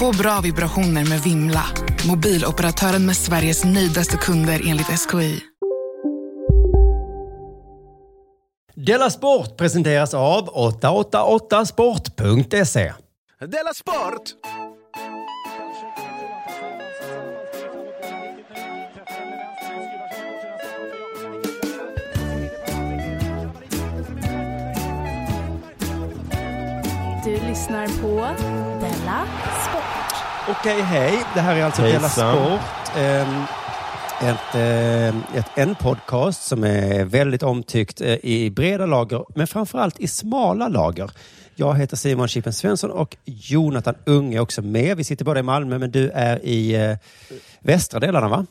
Få bra vibrationer med Vimla. Mobiloperatören med Sveriges nöjdaste kunder enligt SKI. Della Sport presenteras av 888sport.se. Della Sport! Du lyssnar på Della Sport. Okej, hej. Det här är alltså Della Hejsan. Sport. Ehm, Ett, eh, ett, en podcast som är väldigt omtyckt eh, i breda lager, men framförallt i smala lager. Jag heter Simon Chippen Svensson och Jonathan Unge är också med. Vi sitter båda i Malmö, men du är i eh, västra delarna, va?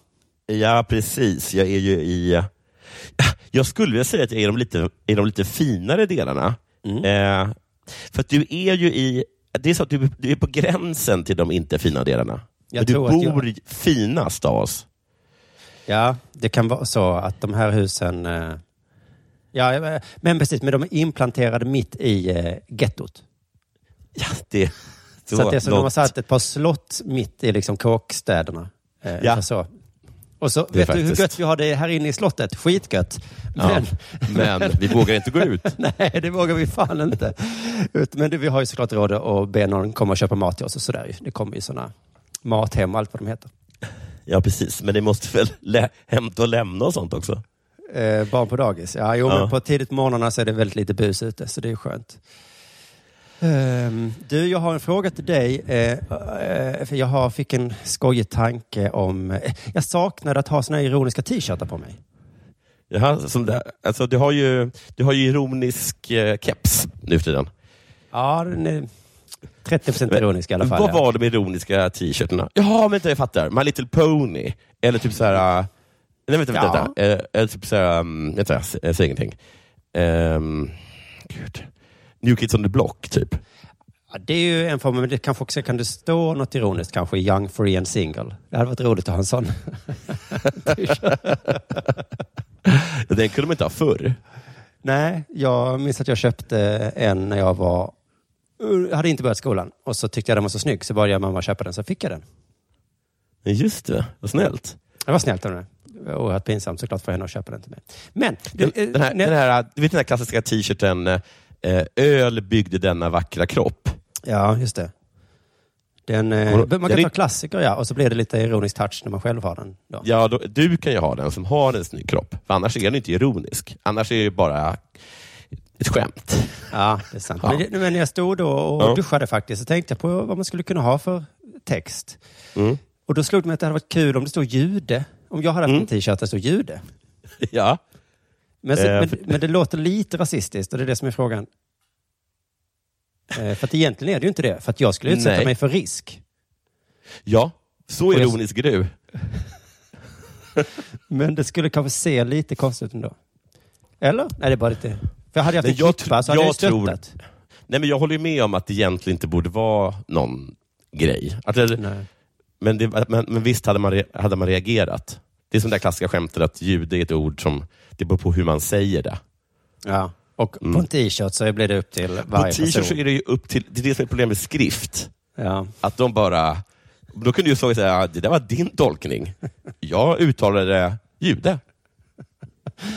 Ja, precis. Jag är ju i... ja, Jag skulle vilja säga att jag är i de lite, i de lite finare delarna. Eh, för du är ju i... Det är så att du, du är på gränsen till de inte fina delarna. Jag Men du jag- bor i finast av oss. Ja, det kan vara så att de här husen... eh, Ja, eh, men precis, men de är implanterade mitt i eh, gettot. Ja, det, Så, att det är som de har något- satt ett par slott mitt i liksom kåkstäderna. Ja. Så. Och så, vet du hur faktiskt- gött vi har det här inne i slottet? Skitgött. Ja, Men, men vi vågar inte gå ut. nej, det vågar vi fan inte. Men det, vi har ju såklart råd att be någon komma och köpa mat till oss och sådär. Det kommer ju sådana mathem och allt vad de heter. Ja, precis. Men det måste väl lä- hämta och lämna och sånt också? Eh, barn på dagis. Ja, jo, Ja. men på tidigt morgnarna så är det väldigt lite bus ute, så det är skönt. Ehm, du, jag har en fråga till dig. Eh, för jag har, fick en skojig tanke om... Eh, jag saknade att ha såna ironiska t-shirtar på mig. Jaha, som det, alltså, du, har ju, du har ju ironisk eh, keps nu för tiden. Ja, den är 30 procent ironisk i alla fall. Vad ja. var de ironiska t-shirtarna? Jaha, men jag fattar. My Little Pony. Eller typ så här... äh, Nej, vänta, vänta. Ja. vänta. Eller typ så här... um, Vänta, jag säger ingenting. Um, gud. New Kids on the Block, typ. Ja, det är ju en form, men det kanske också kan det stå något ironiskt kanske i Young, Free and Single. Det hade varit roligt att ha en sån. Den kunde man inte ha förr. Nej, jag minns att jag köpte en när jag var... Jag hade inte börjat skolan och så tyckte jag den var så snygg så bad jag mamma köpa den så fick jag den. Just det, vad snällt. Det var snällt av henne. Det var oerhört pinsamt såklart för henne att köpa den till mig. Men... Den, eh, den, här, när- den, här, du vet den här klassiska t-shirten, eh, öl byggde denna vackra kropp. Ja, just det. Den, eh, Och- man den kan är- ta klassiker ja, och så blir det lite ironisk touch när man själv har den. Då. Ja, då, du kan ju ha den som har en snygg kropp. För annars är den inte ironisk. Annars är det bara ett skämt. Ja, det är sant. Ja. Men, men när jag stod då och Ja. duschade faktiskt så tänkte jag på vad man skulle kunna ha för text. Mm. Och då slog det mig att det hade varit kul om det stod jude. Om jag hade haft Mm. en t-shirt där det stod jude. Ja. Men, så, Eh, men, för- men det låter lite rasistiskt och det är det som är frågan. Eh, för att egentligen är det ju inte det. För att jag skulle utsätta Nej. mig för risk. ja, så ironisk är du. Men det skulle kanske se lite konstigt ut ändå. Eller? Nej, det är bara lite... För hade jag haft en klippa så hade jag jag tror- stöttat. Nej, men jag håller med om att det egentligen inte borde vara någon grej. Det, men, det, men, men visst hade man, re- hade man reagerat. Det är som det där klassiska skämtet att jude är ett ord som, det beror på hur man säger det. Ja. Och Mm. på en t-shirt så blir det upp till På varje t-shirt så person. är det ju upp till, det är det som är problemet med skrift. Ja. Att de bara, då kunde ju så säga, det där var din tolkning. Jag uttalade jude.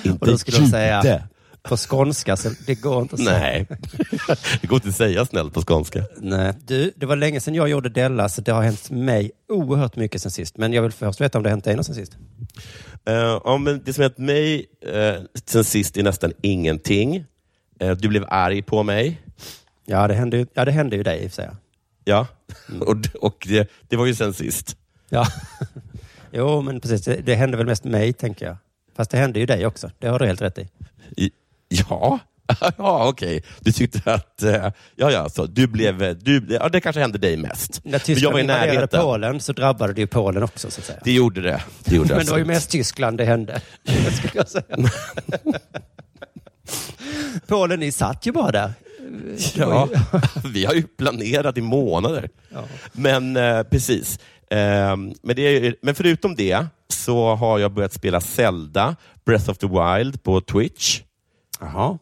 Inte Och då skulle de säga jude. På skånska, så det går inte att säga. Nej, det går inte att säga snällt på skånska. Nej. Du, det var länge sedan jag gjorde Della, så det har hänt mig oerhört mycket sen sist. Men jag vill först veta om det har hänt dig något sen sist. Uh, ja, men det som hänt mig uh, sen sist är nästan ingenting. Eh, du blev arg på mig. Ja, det hände ju, ja, det hände ju dig i och för sig. Ja, och, och det, det var ju sen sist. Ja. jo, men precis. Det, det hände väl mest mig, tänker jag. Fast det hände ju dig också. Det har du helt rätt i. Ja, ja okej. Du tyckte att... eh, Ja, ja, så du blev... Du, ja, det kanske hände dig mest. När Tyskland invaderade. Polen så drabbade det ju Polen också, så att säga. Det gjorde det. det gjorde Men det var ju mest Tyskland det hände. skulle jag säga. Polen, ni satt ju bara där. Ja, vi har ju planerat i månader. Ja. Men eh, precis. Eh, men, är, men förutom det så har jag börjat spela Zelda, Breath of the Wild på Twitch. Jaha.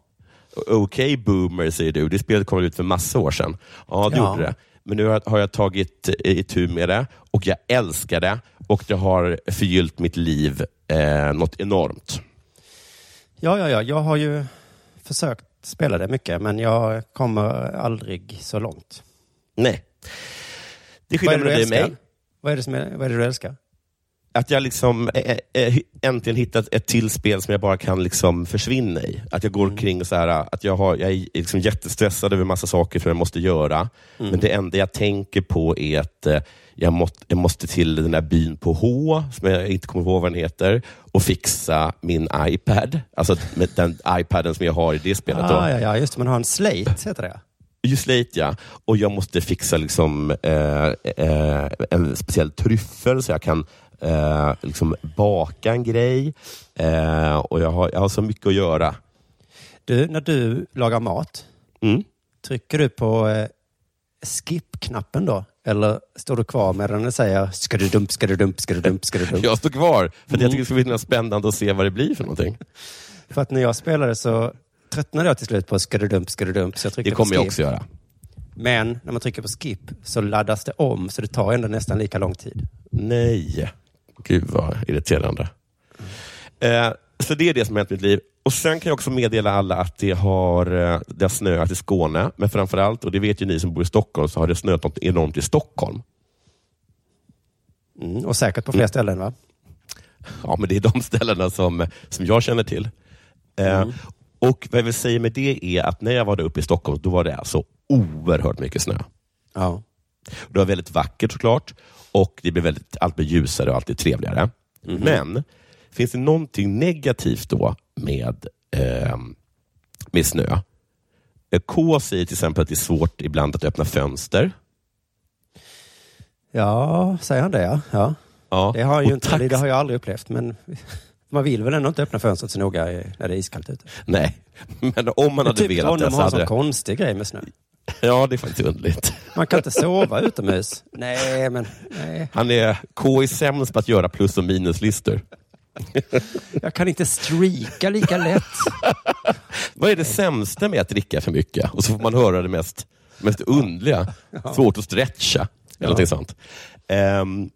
Okej boomer, säger du. Det spelet kom ut för massa år sedan. Ja, det Ja. gjorde det. Men nu har jag tagit eh, itu med det och jag älskar det och det har förgyllt mitt liv eh, något enormt. Ja, ja, ja. Jag har ju försökt spela det mycket, men jag kommer aldrig så långt. Nej. Det du mellan dig och mig. Vad är det, som är, vad är det du älskar? Att jag liksom eh, eh, äntligen hittat ett till spel som jag bara kan liksom försvinna i. Att jag går Mm. omkring och så här, att jag, har, jag är liksom jättestressad över massa saker som jag måste göra. Mm. Men det enda jag tänker på är att eh, jag, måste, jag måste till den där byn på H, som jag inte kommer ihåg vad den heter, och fixa min iPad. Alltså med den iPaden som jag har i det spelet. Ah, ja, ja, just det. Man har en slate, heter det. Just late ja. Och jag måste fixa liksom, eh, eh, en speciell tryffel så jag kan eh, liksom baka en grej. Eh, och jag har, jag har så mycket att göra. Du, när du lagar mat, Mm. trycker du på eh, skip-knappen då? Eller står du kvar medan den säger ska du dump, ska du dump, ska du dump, ska du dump? Jag står kvar, för att jag Mm. tycker det ska bli spännande att se vad det blir för någonting. För att när jag spelade så tröttnade jag till slut på ska du dump, ska du dump. Så jag tryckte Det kommer på jag också göra. Men när man trycker på skip så laddas det om, så det tar ändå nästan lika lång tid. Nej. Gud vad irriterande. Eh, så det är det som har hänt i mitt liv. Och Sen kan jag också meddela alla att det har, eh, det har snöat i Skåne, men framförallt, och det vet ju ni som bor i Stockholm, så har det snöat något enormt i Stockholm. Mm, och säkert på fler ställen va? Ja, men det är de ställena som, som jag känner till. Eh, och Vad jag vill säga med det är att när jag var där uppe i Stockholm, då var det alltså oerhört mycket snö. Ja. Det var väldigt vackert såklart och det blev väldigt, allt blev ljusare och allt blev trevligare. Men finns det någonting negativt då med, eh, med snö? Eh, K säger till exempel att det är svårt ibland att öppna fönster. Ja, säger han det ja. ja. Ja. Det har, han ju inte, tax- det har jag aldrig upplevt, men man vill väl ändå inte öppna fönstret så noga i- när det är iskallt ute. Nej, men om man hade typ velat det så har en hade sån konstig grej med snö. Ja, det är faktiskt underligt. Man kan inte sova utomhus. Nej, men nej. Han är, K är sämst på att göra plus och minuslistor. jag kan inte streaka lika lätt. Vad är det sämsta med att dricka för mycket? Och så får man höra det mest, mest underliga. Svårt att stretcha. Eller någonting sånt. Um,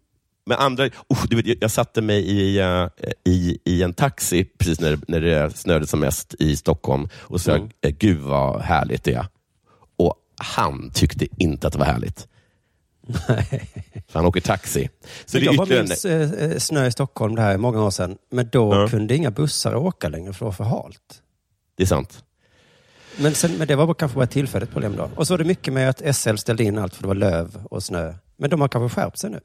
men andra, oh, du vet, jag- satte mig i, eh, i, i en taxi precis när, när det snöade som mest i Stockholm och sa, Mm. eh, gud vad härligt det är. Och han tyckte inte att det var härligt. För han åker taxi. Så jag bara ytterligare minns eh, snö i Stockholm, det här är många år sedan. Men då Ja. kunde inga bussar åka längre för det var för halt. Det är sant. Men, sen, men det var bara- kanske bara ett tillfälligt problem då. Och så var det mycket med att SL ställde in allt för det var löv och snö. Men de har kanske skärpt sig nu.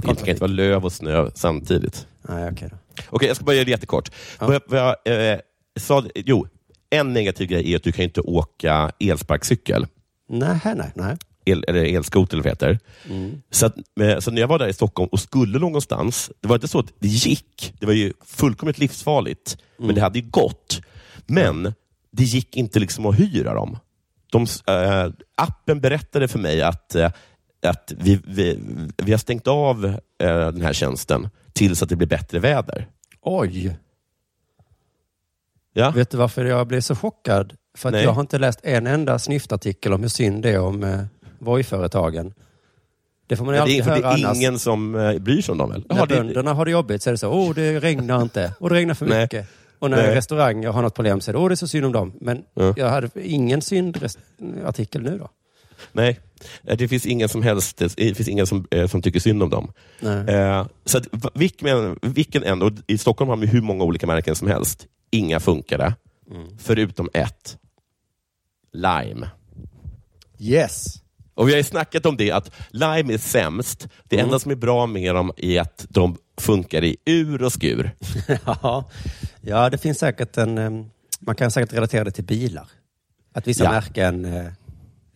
Det kan inte vara löv och snö samtidigt. Nej, okej då. Okej, jag ska bara göra det jättekort. Ja. Vad jag, eh, sa, jo, en negativ grej är att du kan inte åka elsparkcykel. Nej, nej, nej. El, eller elskoter eller vad det heter. Mm. Så, att, eh, så när jag var där i Stockholm och skulle någonstans, det var inte så att det gick. Det var ju fullkomligt livsfarligt, Mm. men det hade ju gått. Men det gick inte liksom att hyra dem. De, eh, appen berättade för mig att, eh, att vi, vi, vi har stängt av eh, den här tjänsten tills att det blir bättre väder. Oj! Ja? Vet du varför jag blev så chockad? För att Nej. jag har inte läst en enda snyftartikel om hur synd det är om eh, Voi-företagen. Det får man ju det, alltid höra det är annars. ingen som eh, bryr sig om dem väl? När det- bönderna har det jobbigt så är det så, åh det regnar inte, och det regnar för Nej. mycket. Och när Nej. restauranger har något problem så är det, åh det är så synd om dem. Men Ja. jag hade ingen syndartikel nu då. Nej, Eh, det finns ingen som helst, det finns ingen som, eh, som tycker synd om dem. Eh, så att, vilken, vilken en, och i Stockholm har vi hur många olika märken som helst. Inga funkade, Mm. förutom ett. lime. Yes. Och vi har ju snackat om det, att lime är sämst. Det Mm. enda som är bra med dem är att de funkar i ur och skur. ja. ja, det finns säkert en... eh, Man kan säkert relatera det till bilar. Att vissa Ja. märken eh,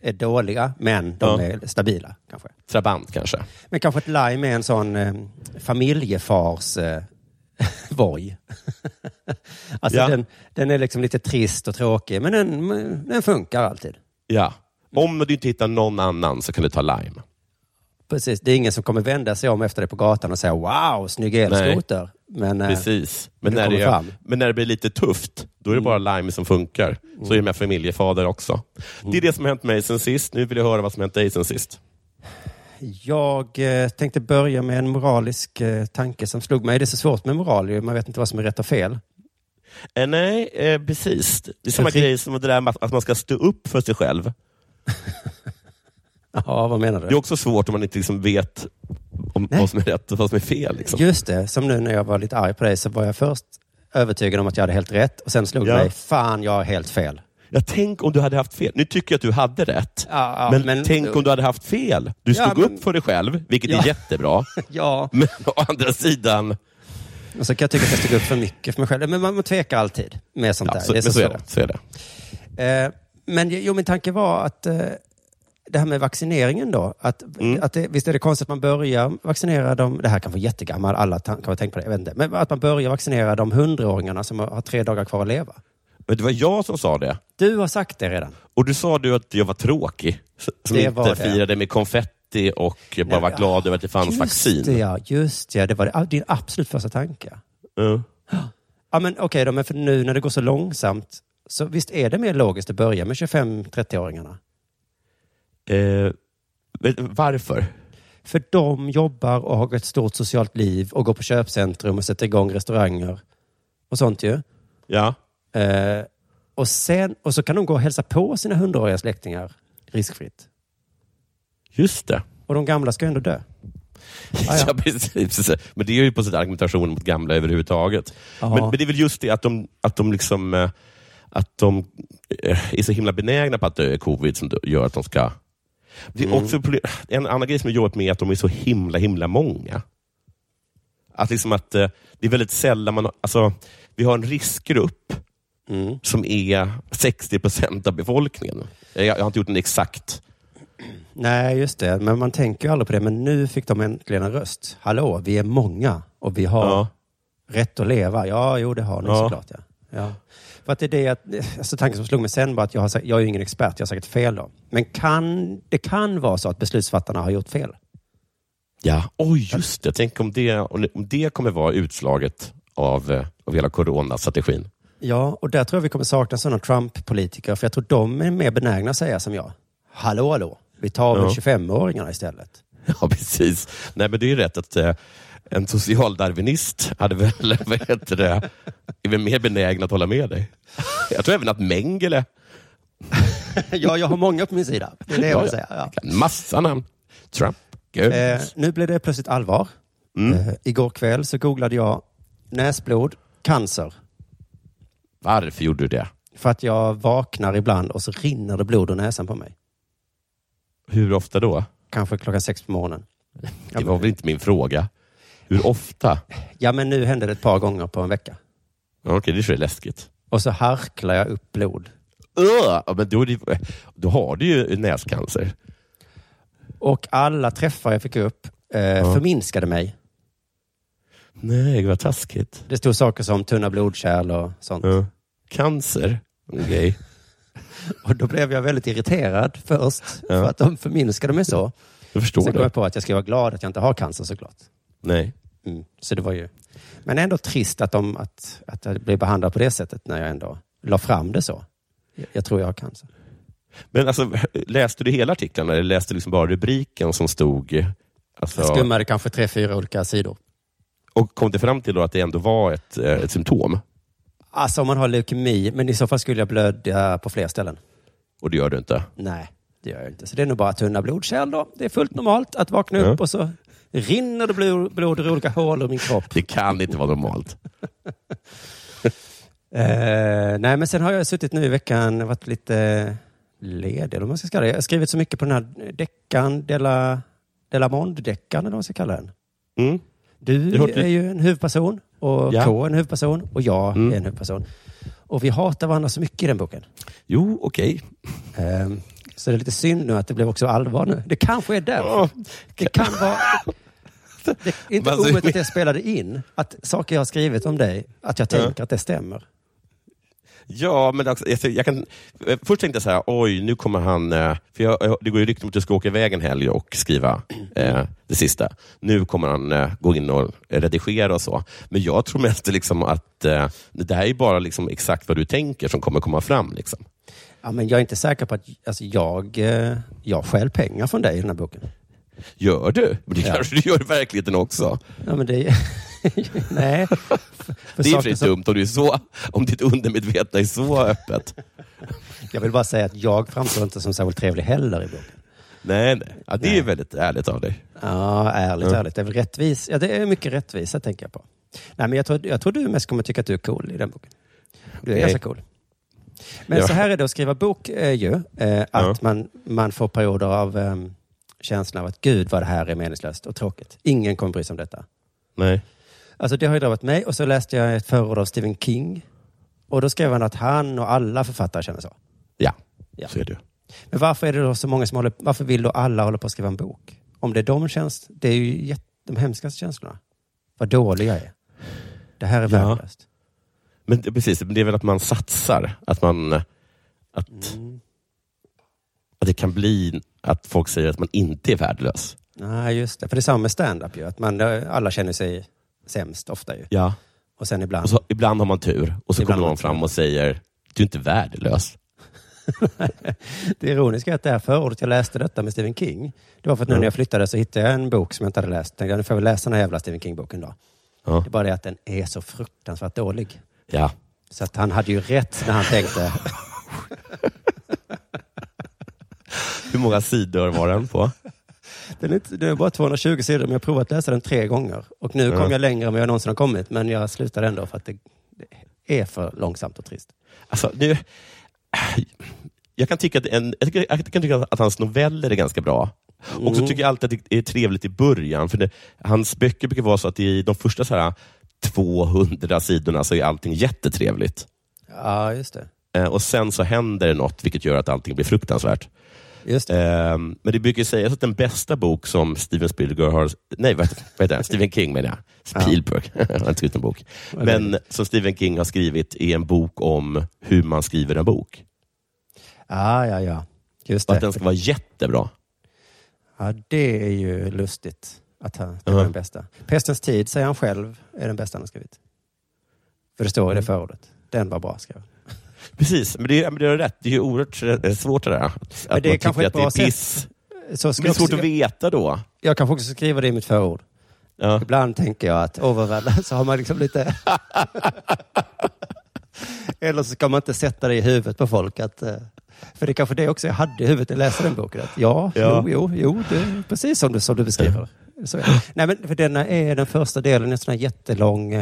är dåliga, men de Ja. är stabila. kanske. Trabant kanske. Men kanske ett lime är en sån eh, familjefars eh, Voi. alltså Ja. den, den är liksom lite trist och tråkig, men den, den funkar alltid. Ja. Om du inte hittar någon annan så kan du ta lime. Precis, det är ingen som kommer vända sig om efter det på gatan och säga wow, snygg elskoter. Men, eh, Precis. Men när, det, fram. Mm. men när det blir lite tufft, då är det bara lime som funkar. Så är det med familjefader också. Det är det som har hänt mig sen sist. Nu vill jag höra vad som har hänt dig sen sist. Jag eh, tänkte börja med en moralisk eh, tanke som slog mig. Det är så svårt med moral, man vet inte vad som är rätt och fel. Eh, nej, eh, precis. Det är samma grej som det där med att man ska stå upp för sig själv. Ja, vad menar Det är du? också svårt om man inte liksom vet om, Nej. vad som är rätt och vad som är fel. Liksom. Just det, som nu när jag var lite arg på dig så var jag först övertygad om att jag hade helt rätt och sen slog det Ja. mig, fan jag har helt fel. Jag tänk om du hade haft fel. Nu tycker jag att du hade rätt. Ja, ja, men, men- tänk om du hade haft fel. Du Ja, stod men- upp för dig själv, vilket Ja. är jättebra. Ja, Men å andra sidan, och så kan jag tycka att jag stod upp för mycket för mig själv. Men man, man tvekar alltid med sånt ja, där. så, det är men så, så är det. Så är det. Eh, men jo, min tanke var att eh, det här med vaccineringen då. Att, Mm. att det, visst är det konstigt att man börjar vaccinera dem, det här kan vara jättegammal, alla kan ha tänkt på det, jag vet inte. Men att man börjar vaccinera de hundraåringarna som har, tre dagar kvar att leva. Men det var jag som sa det. Du har sagt det redan. Och du sa du att jag var tråkig, som Det inte det. firade med konfetti och bara var ja, glad över att det fanns just vaccin. Det, ja, just det, det var det, din absolut första tanke. Ja. Ja, men okej då, men för nu när det går så långsamt, så visst är det mer logiskt att börja med 25-30-åringarna? Eh, varför? För de jobbar och har ett stort socialt liv och går på köpcentrum och sätter igång restauranger och sånt ju. Ja. Eh, och, sen, och så kan de gå och hälsa på sina hundraåriga släktingar riskfritt. Just det. Och de gamla ska ändå dö. Ja, ja. precis. Men det är ju på sätt argumentation mot gamla överhuvudtaget. Men, men det är väl just det att de, att de liksom eh, att de eh, är så himla benägna på att dö i covid som gör att de ska... Det är Mm. också problem- en annan grej som är jobbigt med är att de är så himla, himla många. Att liksom att eh, det är väldigt sällan man... Alltså, vi har en riskgrupp Mm. som är 60 procent av befolkningen. Jag, jag har inte gjort en exakt... Nej, just det. Men man tänker ju aldrig på det. Men nu fick de äntligen en röst. Hallå, vi är många och vi har Ja. rätt att leva. Ja, jo, det har ni Ja. såklart. Ja. Ja. För att det är det att, alltså tanken som slog mig sen var att jag, har, jag är ju ingen expert, jag har säkert fel då. Men kan, det kan vara så att beslutsfattarna har gjort fel. Ja, oj just det. Tänk om det, om det kommer vara utslaget av, eh, av hela coronastrategin. Ja, och där tror jag vi kommer sakna sådana Trump-politiker, för jag tror de är mer benägna att säga som jag. Hallå, hallå, vi tar väl Ja. 25-åringarna istället. Ja, precis. Nej, men det är rätt att eh, en socialdarwinist hade väl, vad heter det, är väl mer benägen att hålla med dig. Jag tror även att Mengele, ja, jag har många på min sida. Det är det jag vill säga. Ja. massa namn. Trump. Eh, nu blev det plötsligt allvar. Mm. Eh, igår kväll så googlade jag näsblod, cancer. Varför gjorde du det? För att jag vaknar ibland och så rinner det blod ur näsan på mig. Hur ofta då? Kanske klockan sex på morgonen. Det var väl inte min fråga. Hur ofta? Ja, men nu hände det ett par gånger på en vecka. Ja, Okej, det tror jag är läskigt. Och så harklar jag upp blod. Ja, men då, det, då har du ju näscancer. Och alla träffar jag fick upp eh, förminskade mig. Nej, vad taskigt. Det stod saker som tunna blodkärl och sånt. Ja. Cancer? Okej. Och då blev jag väldigt irriterad först Ja. för att de förminskade mig så. Jag förstår Sen kom det. jag på att jag ska vara glad att jag inte har cancer såklart. Nej. Mm. Så det var ju... Men ändå trist att, de, att, att jag blev behandlad på det sättet när jag ändå la fram det så. Jag, jag tror jag har cancer. Men alltså, läste du hela artikeln eller läste du liksom bara rubriken som stod? Alltså, Jag skummade kanske tre, fyra olika sidor. och kom det fram till att det ändå var ett, eh, ett symptom? Alltså om man har leukemi, men i så fall skulle jag blöda på fler ställen. Och det gör du inte? Nej, det gör jag inte. Så det är nog bara tunna blodkärl då. Det är fullt normalt att vakna Ja. upp och så rinner det blod, blod ur olika hål ur min kropp. Det kan inte vara normalt. Eh, nej, men sen har jag suttit nu i veckan, varit lite, ledig, eller man ska kalla det. Jag har skrivit så mycket på den här deckan, Della, Della Monde-deckan, eller vad man ska kalla den. Mm. Du är ju en huvudperson och Ja. K är en huvudperson och jag Mm. är en huvudperson. Och vi hatar varandra så mycket i den boken. Jo, okej. Ehm, så det är lite synd nu att det blev också allvar nu. Det kanske är därför. Det kan vara... Det är inte Men alltså- omöjligt att jag spelade in att saker jag har skrivit om dig, att jag tänker att det stämmer. Ja, men också, jag, jag kan, först tänkte jag så här, oj, nu kommer han... eh, För jag, jag- det går ju rykten om att du ska åka iväg en helg och skriva eh, det sista. Nu kommer han eh, gå in och redigera och så. Men jag tror mest liksom att eh, det här är bara liksom exakt vad du tänker som kommer komma fram. Liksom. Ja, men jag är inte säker på att alltså, jag, eh, jag stjäl pengar från dig i den här boken. Gör du? Men det Ja. kanske du gör i verkligheten också. Ja, men det är... Nej. För, för det är för som- dumt om, du är så, om ditt undermedvetna är så öppet. Jag vill bara säga att jag framstår inte som särskilt trevlig heller i boken. Nej, nej. Ja, det är Nej. väldigt ärligt av dig. Ja, ärligt, Ja. ärligt. Det är väl rättvis. Ja, det är mycket rättvisa tänker jag på. Nej, men jag tror, jag tror du mest kommer tycka att du är cool i den boken. Du är Okej. ganska cool. Men Ja. så här är det att skriva bok är ju eh, att Ja. man, man får perioder av eh, känslan av att gud vad det här är meningslöst och tråkigt. Ingen kommer bry sig om detta. Nej. Alltså det har ju drabbat mig och så läste jag ett förord av Stephen King. Och då skrev han att han och alla författare känner så. Ja, Ja. så är det. Men varför är det då så många som håller, varför vill då alla hålla på att skriva en bok? Om det är de käns, det är ju jätte, de hemskaste känslorna. Vad dålig jag är. Det här är Ja. värdelöst. Men det- precis, men det är väl att man satsar. Att man... Att, Mm. att det kan bli att folk säger att man inte är värdelös. Nej, just det. För det är samma med stand-up ju. Att man, eh, alla känner sig sämst ofta ju. Ja. Och sen ibland. Och så, ibland har man tur och så Ibland kommer någon fram och säger du är inte värdelös. Det ironiska är att det här förordet jag läste detta med Stephen King. Det var för att nu Ja. när jag flyttade så hittade jag en bok som jag inte hade läst. Tänkte jag, nu får jag väl läsa den här jävla Stephen King-boken då. Ja. Det är bara det att den är så fruktansvärt dålig. Ja. Så att han hade ju rätt när han tänkte, Hur många sidor var den på? Den är, inte, den är bara 220 sidor, men jag har provat läsa den tre gånger. Och nu kom jag längre än vad jag någonsin har kommit, men jag slutade ändå för att det, det är för långsamt och trist. Alltså, nu, jag, kan tycka att en, jag, tycker, jag kan tycka att hans noveller är ganska bra. Och så Mm. tycker jag alltid att det är trevligt i början. För det, hans böcker brukar vara så att i de första så här, 200 sidorna så är allting jättetrevligt. Ja, just det. Eh, och sen så händer det något vilket gör att allting blir fruktansvärt. Just det. Eh, men det brukar sägas att den bästa bok som Steven Spielberg har... Nej, vad heter, vad heter den? Stephen King menar jag. Spielberg. jag har inte skrivit en bok. Men som Stephen King har skrivit är en bok om hur man skriver en bok. Ja, ja, ja. Just Och det. att den ska vara jättebra. Ja, det är ju lustigt att han, det Ja. var den bästa. Pestens tid, säger han själv, är den bästa han har skrivit. För det står i det förordet. Den var bra, skrev han. Precis, men det, men det är rätt. Det är ju oerhört eh, svårt det där. Att Men det är kanske ett att det är bra piss. Så Det jag, svårt att veta då. jag kanske också skriva det i mitt förord. Ja. Ibland tänker jag att overväldigad så har man liksom lite... Eller så ska man inte sätta det i huvudet på folk. Att, eh, för det är kanske det också jag hade i huvudet när jag läste den boken. Att ja, Ja. jo, jo, jo, det är precis som du, som du beskriver. Så är. Nej, men för denna är den första delen, en sån här jättelång,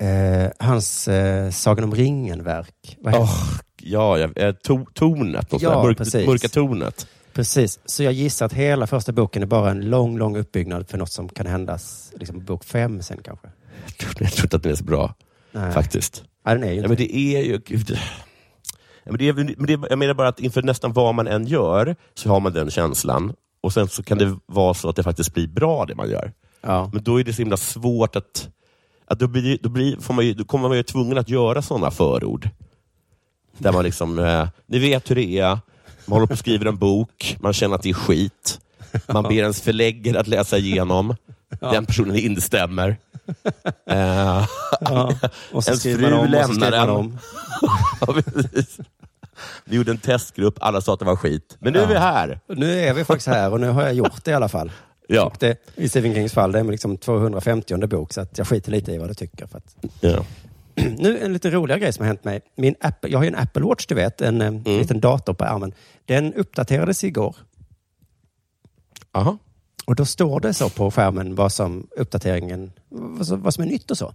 eh, hans eh, Sagan om ringen-verk. Åh, ja, ja, eh, to, tonet. Något Ja, ja, mörk, precis. mörka tonet. Precis, så jag gissar att hela första boken är bara en lång, lång uppbyggnad för något som kan hända liksom, bok fem sen kanske. Jag tror, jag tror inte att den är så bra, Nej. faktiskt. Ja, den är ju Ja, inte men det är ju... Gud. Ja, men det är, men det, jag menar bara att inför nästan vad man än gör, så har man den känslan. Och sen så kan det vara så att det faktiskt blir bra det man gör. Ja. Men då är det så himla svårt att... att då, blir, då, blir, får man ju, då kommer man ju tvungen att göra sådana förord. Där man liksom, eh, ni vet hur det är, man håller på och skriver en bok, man känner att det är skit. Man ber ens förläggare att läsa igenom. Den personen instämmer. Eh, Ja. Och så Ens fru om, lämnar den. om. ja. Vi gjorde en testgrupp, alla sa att det var skit. Men nu är vi här. Nu är vi faktiskt här och nu har jag gjort det i alla fall. Ja. Det, I Stephen Kings fall, det är liksom 250 bok, så att jag skiter lite i vad du tycker. För att... Ja. nu en lite roligare grej som har hänt mig. Min Apple, jag har ju en Apple Watch, du vet, en mm. liten dator på armen. Den uppdaterades igår. Aha. Och då står det så på skärmen vad som uppdateringen, vad som, vad som är nytt och så.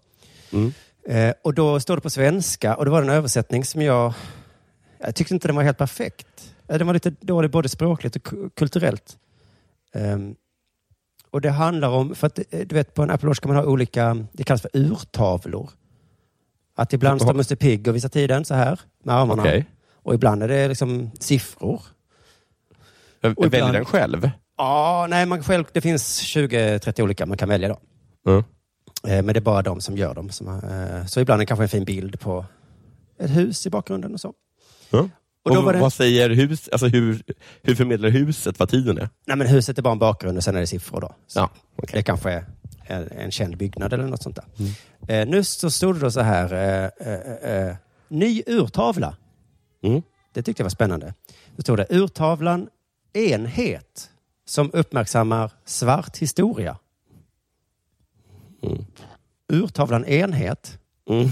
Mm. Eh, och då står det på svenska och det var en översättning som jag Jag tyckte inte den var helt perfekt. Eh, Den var lite dålig både språkligt och ku- kulturellt. Ehm, och det handlar om, för att eh, du vet på en Apple Watch kan man ha olika, det kallas för urtavlor. Att ibland står Musse Pigg och visar tiden så här med armarna. Okej. Och ibland är det liksom siffror. Och jag väljer ibland- den själv. Ja, nej, man själv, det finns 20-30 olika man kan välja då. Mm. Men det är bara de som gör dem. Eh, så ibland är det kanske en fin bild på ett hus i bakgrunden och så. Ja. Och Och då det- Vad säger hus, alltså hur, hur förmedlar huset vad tiden är? Nej, men huset är bara en bakgrund och sen är det siffror då. Så Ja, Det kanske är en, en känd byggnad eller något sånt där. Eh, nu så stod det då så här, eh, eh, eh, ny urtavla. Mm. Det tyckte jag var spännande. Det stod det, urtavlan enhet som uppmärksammar svart historia. Urtavlan enhet, Mm.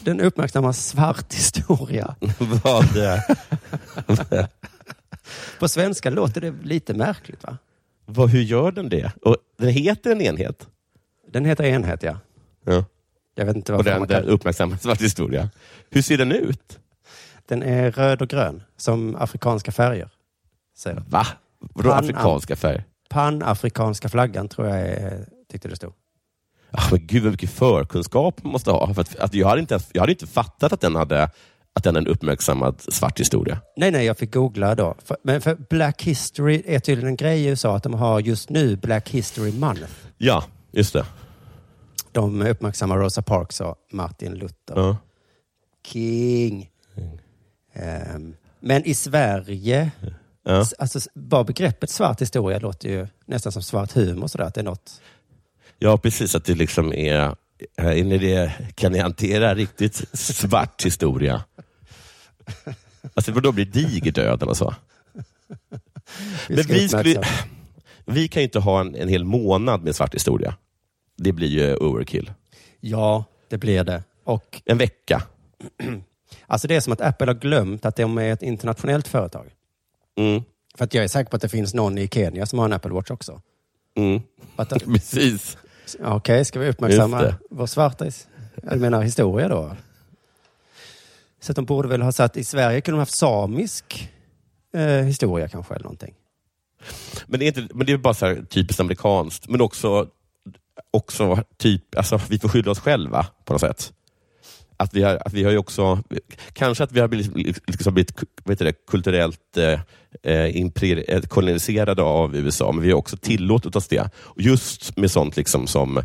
Den uppmärksammar svart historia. vad, eh, På svenska låter det lite märkligt va? vad, hur gör den det? Och den heter en enhet? Den heter enhet ja. Ja. Jag vet inte Och den man kan... uppmärksammar svart historia. Hur ser den ut? Den är röd och grön, som afrikanska färger. Säger. Va? Vadå afrikanska färg? Panafrikanska flaggan tror jag är, tyckte det stod. Ah, men gud vad mycket förkunskap man måste ha. För att, att jag, hade inte, jag hade inte fattat att den hade att den är en uppmärksammad svart historia. Nej, nej, jag fick googla då. För, men för Black History är tydligen en grej i USA att de har just nu Black History Month. Ja, just det. De uppmärksammar Rosa Parks och Martin Luther. Ja. King. Ehm, men i Sverige, Ja. alltså bara begreppet svart historia låter ju nästan som svart humor sådär. Att det är något. Ja, precis. Att det liksom är... Är ni det, kan ni hantera riktigt svart historia? Alltså, då blir digerdöden och så. Vi Men vi, skulle, vi kan ju inte ha en, en hel månad med svart historia. Det blir ju overkill. Ja, det blir det. Och En vecka. alltså det är som att Apple har glömt att de är ett internationellt företag. Mm. För att jag är säker på att det finns någon i Kenya som har en Apple Watch också. Mm. Att de- Precis. Ja, Okej, ska vi uppmärksamma vår svarta jag menar, historia då? Så att de borde väl ha satt, i Sverige kunde de haft samisk eh, historia kanske eller någonting. Men det är, inte, men det är bara så här typiskt amerikanskt, men också, också typ, alltså, vi får skylla oss själva på något sätt. Att vi har, att vi har ju också, kanske att vi har blivit, liksom blivit vad heter det, kulturellt eh, eh, imprer- eh, koloniserade av USA, men vi har också tillåtit oss det. Och just med sånt liksom som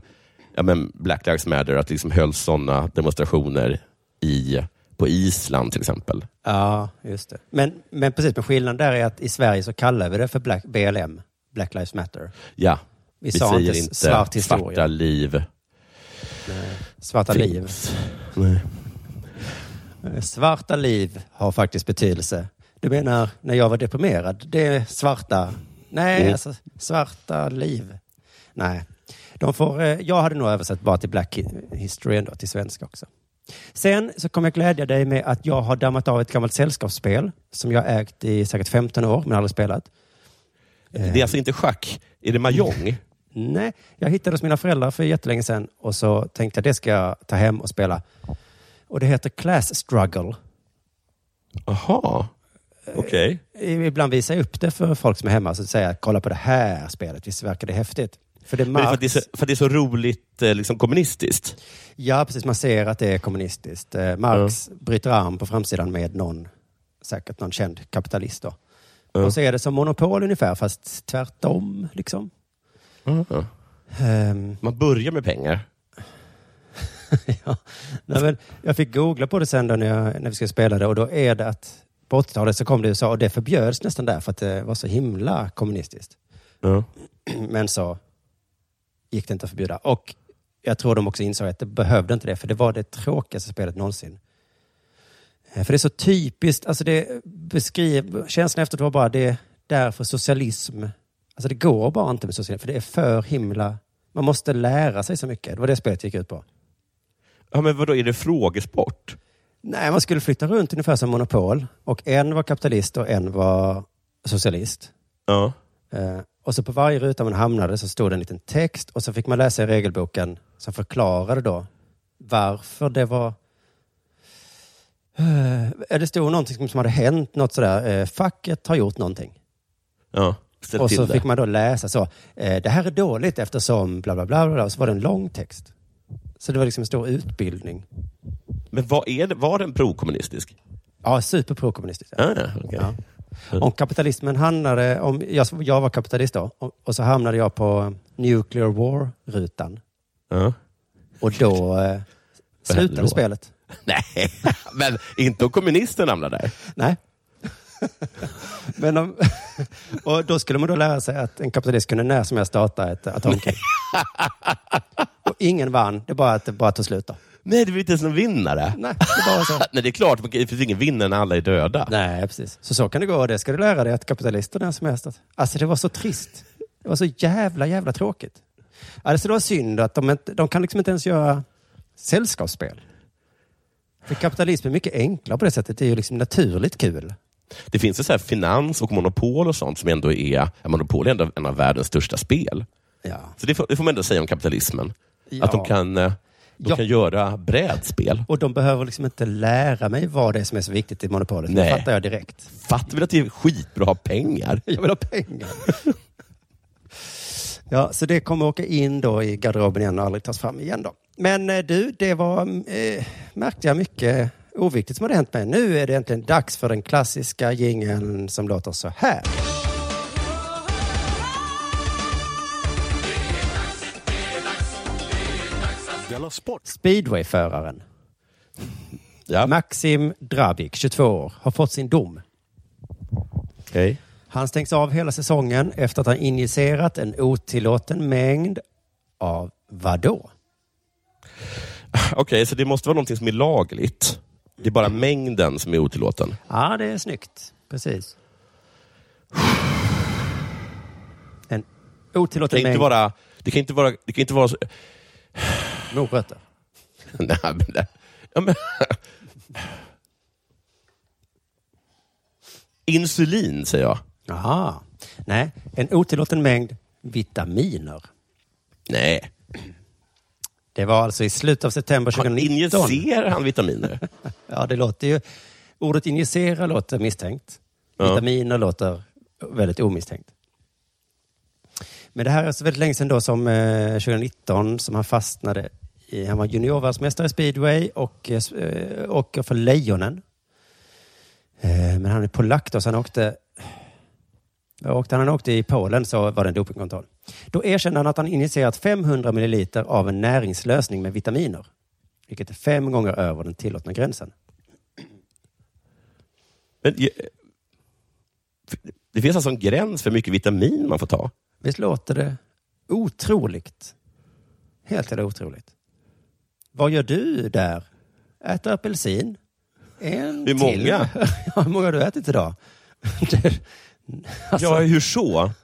ja, men Black Lives Matter, att liksom hölls sådana demonstrationer i, på Island till exempel. Ja, just det. Men, men precis, men skillnaden där är att i Sverige så kallar vi det för Black, BLM, Black Lives Matter. Ja, Vi, vi sa säger inte inte svart historia. svarta liv. Svarta liv. Nej. Svarta liv har faktiskt betydelse. Du menar när jag var deprimerad, det är svarta, nej, Mm. alltså svarta liv. Nej, de får, eh, jag hade nog översatt bara till Black Hi- History ändå, till svenska också. Sen så kommer jag glädja dig med att jag har dammat av ett gammalt sällskapsspel som jag ägt i säkert 15 år men aldrig spelat. Det är alltså inte schack, är det mahjong? Nej, jag hittade hos mina föräldrar för jättelänge sedan och så tänkte jag det ska jag ta hem och spela. Och det heter Class Struggle. Jaha, okej. Ibland visar jag upp det för folk som är hemma och så säger kolla på det här spelet, visst verkar det häftigt? För det är för, att det är så, för det är så roligt eh, liksom kommunistiskt? Ja, precis. Man ser att det är kommunistiskt. Eh, Marx bryter arm på framsidan med någon, säkert någon känd kapitalist då. Ja. Och så är det som monopol ungefär, fast tvärtom. Liksom. Ja. Ehm, Man börjar med pengar. ja. Nej, men jag fick googla på det sen då när, jag, när vi skulle spela det och då är det att på 80-talet så kom det i USA och det förbjöds nästan där för att det var så himla kommunistiskt. Ja. Men så gick det inte att förbjuda. Och jag tror de också insåg att det behövde inte det, för det var det tråkigaste spelet någonsin. Eh, För det är så typiskt, alltså det beskriver, känslan efteråt var bara det är därför socialism, alltså det går bara inte med socialism, för det är för himla, man måste lära sig så mycket. Det var det spelet gick ut på. ja, men vadå, är det frågesport? Nej, man skulle flytta runt ungefär som Monopol och en var kapitalist och en var socialist. Ja. Eh, och så på varje ruta man hamnade så stod det en liten text och så fick man läsa i regelboken som förklarade då varför det var Eh, Det stod någonting som hade hänt, något sådär. eh, Facket har gjort någonting. Ja, ställ Och till så det. fick man då läsa så. eh, Det här är dåligt eftersom bla bla bla. bla. Och så var det en lång text. Så det var liksom en stor utbildning. Men vad är det, var den prokommunistisk? Ja, superprokommunistiskt. Ah, okej. Ja. Om kapitalismen handlade om, jag, jag var kapitalist då, och, och så hamnade jag på nuclear war-rutan. Ja. Och då eh, slutade spelet. Nej, men inte om kommunisten hamnar där. Nej. Men om, och då skulle man då lära sig att en kapitalist kunde när som helst starta ett atomkrig. och ingen vann, det är bara att det bara tog slut då. Nej, det blir inte ens någon vinnare. Nej, det var så. Nej, det är klart, det finns ingen vinnare när alla är döda. Nej, precis. Så så kan det gå och det ska du lära dig att kapitalister när som helst. Alltså det var så trist. Det var så jävla, jävla tråkigt. Alltså det var synd att de, inte, de kan liksom inte ens göra sällskapsspel. För kapitalism är mycket enklare på det sättet. Det är ju liksom naturligt kul. Det finns ju så här finans och monopol och sånt som ändå är, monopol är ändå en av världens största spel. Ja. Så det får, det får man ändå säga om kapitalismen. Ja. Att de kan, eh, de Ja. kan göra brädspel. Och de behöver liksom inte lära mig vad det är som är så viktigt i monopolet. Nej. Det fattar jag direkt. Fattar väl att det är skitbra att ha pengar? Jag vill ha pengar. ja, så det kommer åka in då i garderoben igen och aldrig tas fram igen då. Men eh, du, det var, eh, märkte jag, mycket oviktigt som hade hänt mig. Nu är det äntligen dags för den klassiska jingeln som låter så här. Speedwayföraren Ja, Maxim Drabik, 22 år, har fått sin dom. okej. Han stängs av hela säsongen efter att ha injicerat en otillåten mängd av vadå? Okej, så det måste vara någonting som är lagligt. Det är bara mängden som är otillåten. Ja, det är snyggt. Precis. En Det otillåten kan inte mängd vara... Det kan inte vara... Det kan inte vara så, morötter. nej, men, det- ja, men, Insulin, säger jag. Jaha. Nej, en otillåten mängd vitaminer. Nej. Det var alltså i slutet av september Han 2019. injicerar han vitaminer? Ja, det låter ju... Ordet injicera låter misstänkt. Ja. Vitaminer låter väldigt omisstänkt. Men det här är så väldigt länge sedan då som eh, 2019 som han fastnade i. Han var juniorvärldsmästare i speedway och eh, åker för Lejonen. Eh, men han är polack då, så han åkte... åkte han åkte i Polen så var det en dopingkontroll. Då erkände han att han injicerat 500 milliliter av en näringslösning med vitaminer. Vilket är fem gånger över den tillåtna gränsen. Men, det finns alltså en gräns för hur mycket vitamin man får ta. Visst låter det otroligt? Helt eller otroligt. Vad gör du där? Äter apelsin? En Hur till. många? ja, hur många har du ätit idag? Alltså, Ja, hur så?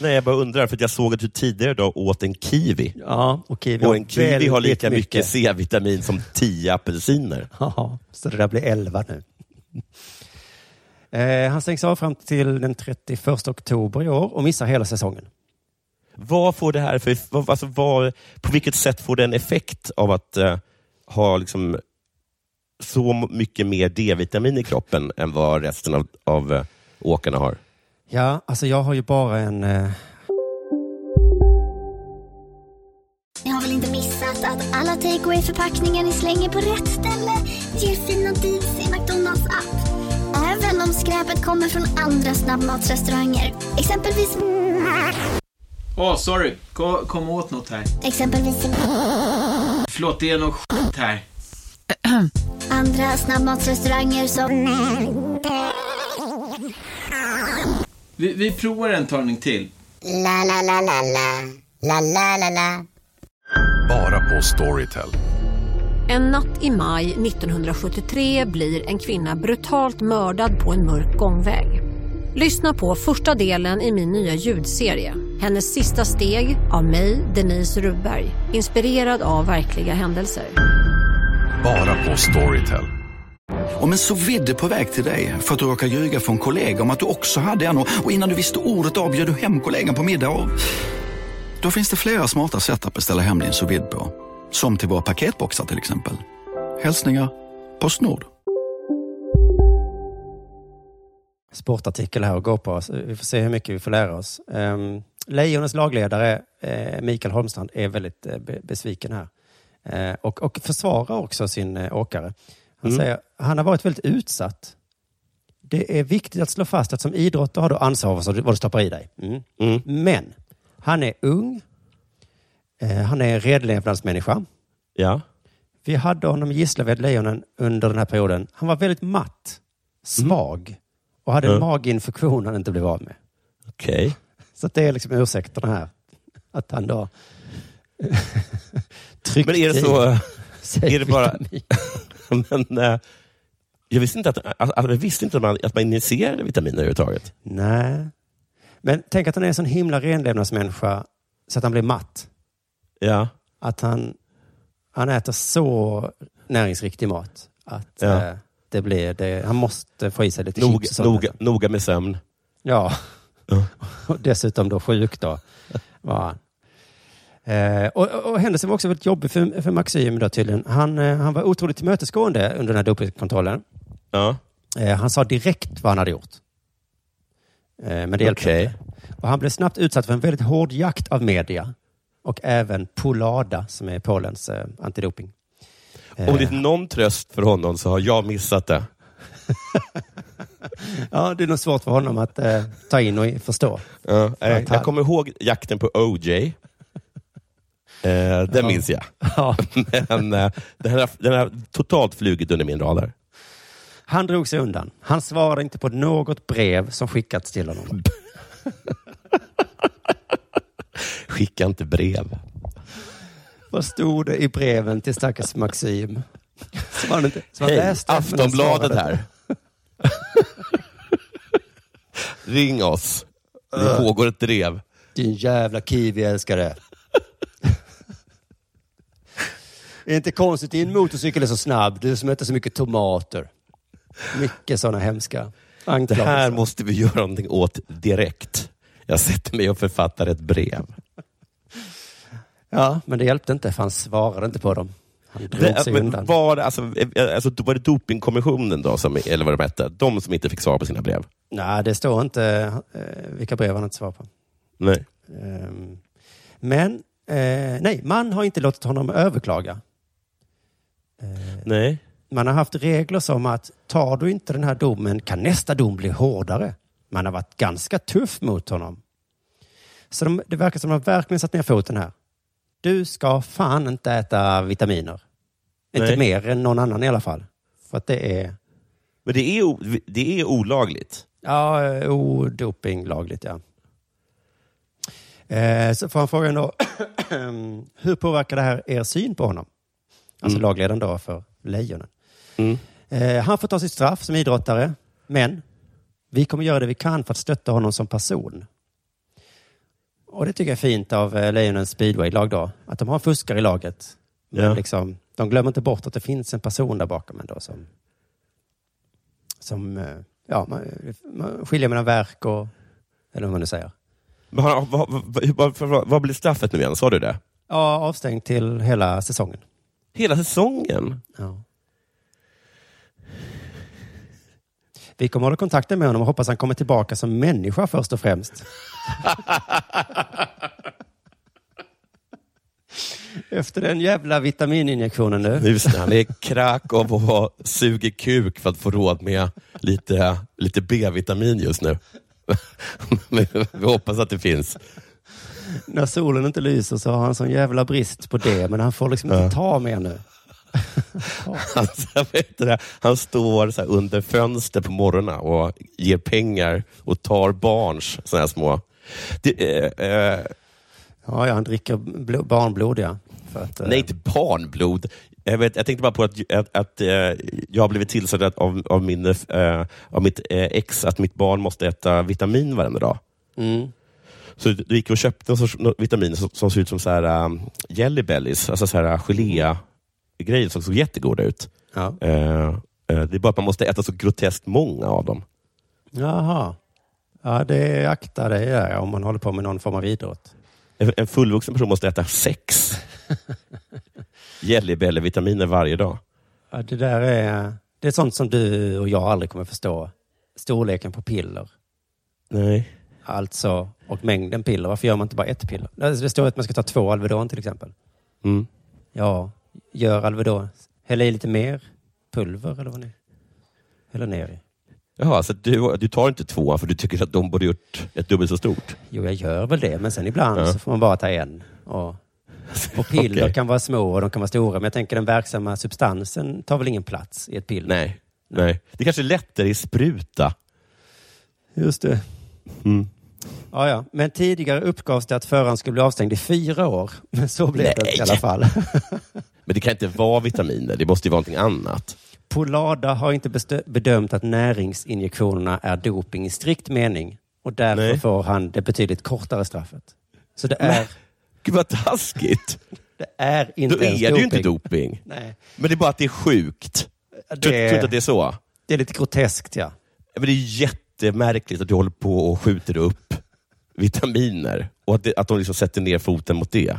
Nej, jag bara undrar, för jag såg att du tidigare idag åt en kiwi. ja, och kiwi, Och en kiwi har lika mycket C-vitamin som tio apelsiner. Ja, så det där blir 11 nu. Eh, han stängs av fram till den 31 oktober i år och missar hela säsongen. Vad får det här för, alltså vad, på vilket sätt får det en effekt av att eh, ha liksom så mycket mer D-vitamin i kroppen än vad resten av, av eh, åkarna har? Ja, alltså jag har ju bara en... Eh, Ni har väl inte missat att alla takeaway förpackningar ni slänger på rätt ställe ger fina deals i McDonalds app. Även om skräpet kommer från andra snabbmatsrestauranger. Exempelvis... Åh, oh, sorry. Kom, kom åt något här. Exempelvis... Förlåt, det är något skit här. Andra snabbmatsrestauranger som... Vi, vi provar en talning till. La, la, la, la, la. La, la, la, la. Bara på Storytel. En natt i maj 1973 blir en kvinna brutalt mördad på en mörk gångväg. Lyssna på första delen i min nya ljudserie. Hennes sista steg av mig, Denise Rubberg. Inspirerad av verkliga händelser. Bara på Storytel. Om en så vidde på väg till dig för att du råkar ljuga från kollega om att du också hade en och innan du visste ordet av bjöd du hem kollegan på middag och... Då finns det flera smarta sätt att beställa hem din sous på. Som till våra paketboxar till exempel. Hälsningar Postnord. Sportartikel här och gå på oss. Vi får se hur mycket vi får lära oss. Um, Lejonens lagledare eh, Mikael Holmstrand är väldigt eh, besviken här. Eh, och försvarar också sin åkare. Han Mm. säger han har varit väldigt utsatt. Det är viktigt att slå fast att som idrottare har du ansvar för vad du stoppar i dig. Mm. Men han är ung. Eh, han är en redlevnadsmänniska. Ja. Vi hade honom i Gislaved, Lejonen, under den här perioden. Han var väldigt matt, svag och hade en Mm. maginfektion han inte blev av med. Okej. Så att det är liksom ursäkterna här. Att han då tryckte Men är det så... Är det bara... Men, eh, jag visste inte att, att, jag visste inte att man, att man injicerade vitaminer överhuvudtaget. Nej. Men tänk att han är en sån himla renlevnadsmänniska så att han blir matt. Ja. Att han, han äter så näringsriktig mat att Ja. eh, det blir, det, han måste få i sig lite Noga, chips. noga, noga med sömn. Ja. och dessutom då sjuk då. Var han. Eh, och, och, händelsen var också väldigt jobbig för, för Maxim då tydligen. Han, eh, han var otroligt tillmötesgående under den här dopingkontrollen. Ja. Eh, han sa direkt vad han hade gjort. Eh, men det hjälpte Okej. inte. Och han blev snabbt utsatt för en väldigt hård jakt av media. Och även Polada som är Polens eh, antidoping. Eh, Om det är någon tröst för honom så har jag missat det. Ja, det är nog svårt för honom att eh, ta in och förstå. Ja, eh, jag kommer ihåg jakten på OJ. Eh, den Ja. minns jag. Ja. Men eh, den, har, den har totalt flugit under min radar. Han drog sig undan. Han svarade inte på något brev som skickats till honom. Skicka inte brev. Vad stod det i breven till stackars Maxim? Som han inte, som Hej, läste, Aftonbladet här. Ring oss. Det pågår ett drev. Din jävla kiwi-älskare. Är inte konstigt, din motorcykel är så snabb. Du som äter så mycket tomater. Mycket sådana hemska Det anklagelser. här måste vi göra någonting åt direkt. Jag sätter mig och författar ett brev. Ja, men det hjälpte inte för han svarade inte på dem. Han drog Det, sig men undan. var, det, alltså, eh, alltså, var det dopingkommissionen då, som, eller vad de hette, de som inte fick svar på sina brev? Nej, det står inte eh, vilka brev han inte svarar på. Nej. Ehm, men eh, nej, man har inte låtit honom överklaga. Nej. Man har haft regler som att tar du inte den här domen kan nästa dom bli hårdare. Man har varit ganska tuff mot honom. Så de, det verkar som att de verkligen satt ner foten här. Du ska fan inte äta vitaminer. Inte Nej. mer än någon annan i alla fall. För att det är Men det är, det är olagligt. Ja, eh, odopinglagligt ja. Eh, så får han frågan då, hur påverkar det här er syn på honom? Alltså Mm. lagledaren då för Lejonen. Mm. Eh, han får ta sitt straff som idrottare, men vi kommer göra det vi kan för att stötta honom som person. Och det tycker jag är fint av eh, Lejonens speedwaylag då, att de har fuskare i laget. Men Ja. liksom, de glömmer inte bort att det finns en person där bakom ändå som, som eh, ja, man, man skiljer mellan verk och, eller vad man nu säger. Men vad, vad, vad, vad blir straffet nu igen? Sa du det? Ja, avstängd till hela säsongen. Hela säsongen? Ja. Vi kommer hålla kontakten med honom och hoppas han kommer tillbaka som människa först och främst. Efter den jävla vitamininjektionen nu. Just det, han är i Krakow och suger kuk för att få råd med lite, lite B-vitamin just nu. Vi hoppas att det finns. När solen inte lyser så har han sån jävla brist på det, men han får liksom inte ta mer nu. Han, så vet du det, han står så under fönster på morgonen och ger pengar och tar barns såna här små... Det, eh, eh, Ja, ja han dricker blo- barnblod, ja. Att, eh, nej, inte barnblod. Jag, vet, jag tänkte bara på att, att, att eh, jag har blivit tillsagd av, av, min, eh, av mitt eh, ex att mitt barn måste äta vitamin varenda dag. Mm. Så du gick och köpte en sorts vitamin som, som ser ut som så här, um, jelly bellies, alltså så här gelé-grejer som såg jättegoda ut. Ja. Eh, eh, det är bara att man måste äta så groteskt många av dem. Jaha. Ja, det aktar dig där om man håller på med någon form av idrott. En, en fullvuxen person måste äta sex jellybelly-vitaminer varje dag. Ja, det där är, det är sånt som du och jag aldrig kommer förstå. storleken på piller. Nej. Alltså, och mängden piller. Varför gör man inte bara ett piller? Det står att man ska ta två Alvedon till exempel. Mm. Ja, gör Alvedon. Häll i lite mer pulver eller vad ni häller ner i. Jaha, så du, du tar inte två för du tycker att de borde gjort ett dubbelt så stort? Jo, jag gör väl det, men sen ibland Ja. så får man bara ta en. Och, och piller Okej. kan vara små och de kan vara stora, men jag tänker den verksamma substansen tar väl ingen plats i ett piller? Nej. Nej. Det kanske är lättare i spruta. Just det. Mm. Ja, ja. Men tidigare uppgavs det att föraren skulle bli avstängd i fyra år. Men så blev det inte i alla fall. Men det kan inte vara vitaminer, det måste ju vara någonting annat. Polada har inte bedömt att näringsinjektionerna är doping i strikt mening. Och därför Nej. får han det betydligt kortare straffet. Så det är, Gud vad taskigt. det är inte Då är ens det ju doping. inte doping. Nej. Men det är bara att det är sjukt. Det- Tror inte att det är så? Det är lite groteskt, ja. Men det är jättemärkligt att du håller på och skjuter upp vitaminer och att, det, att de liksom sätter ner foten mot det.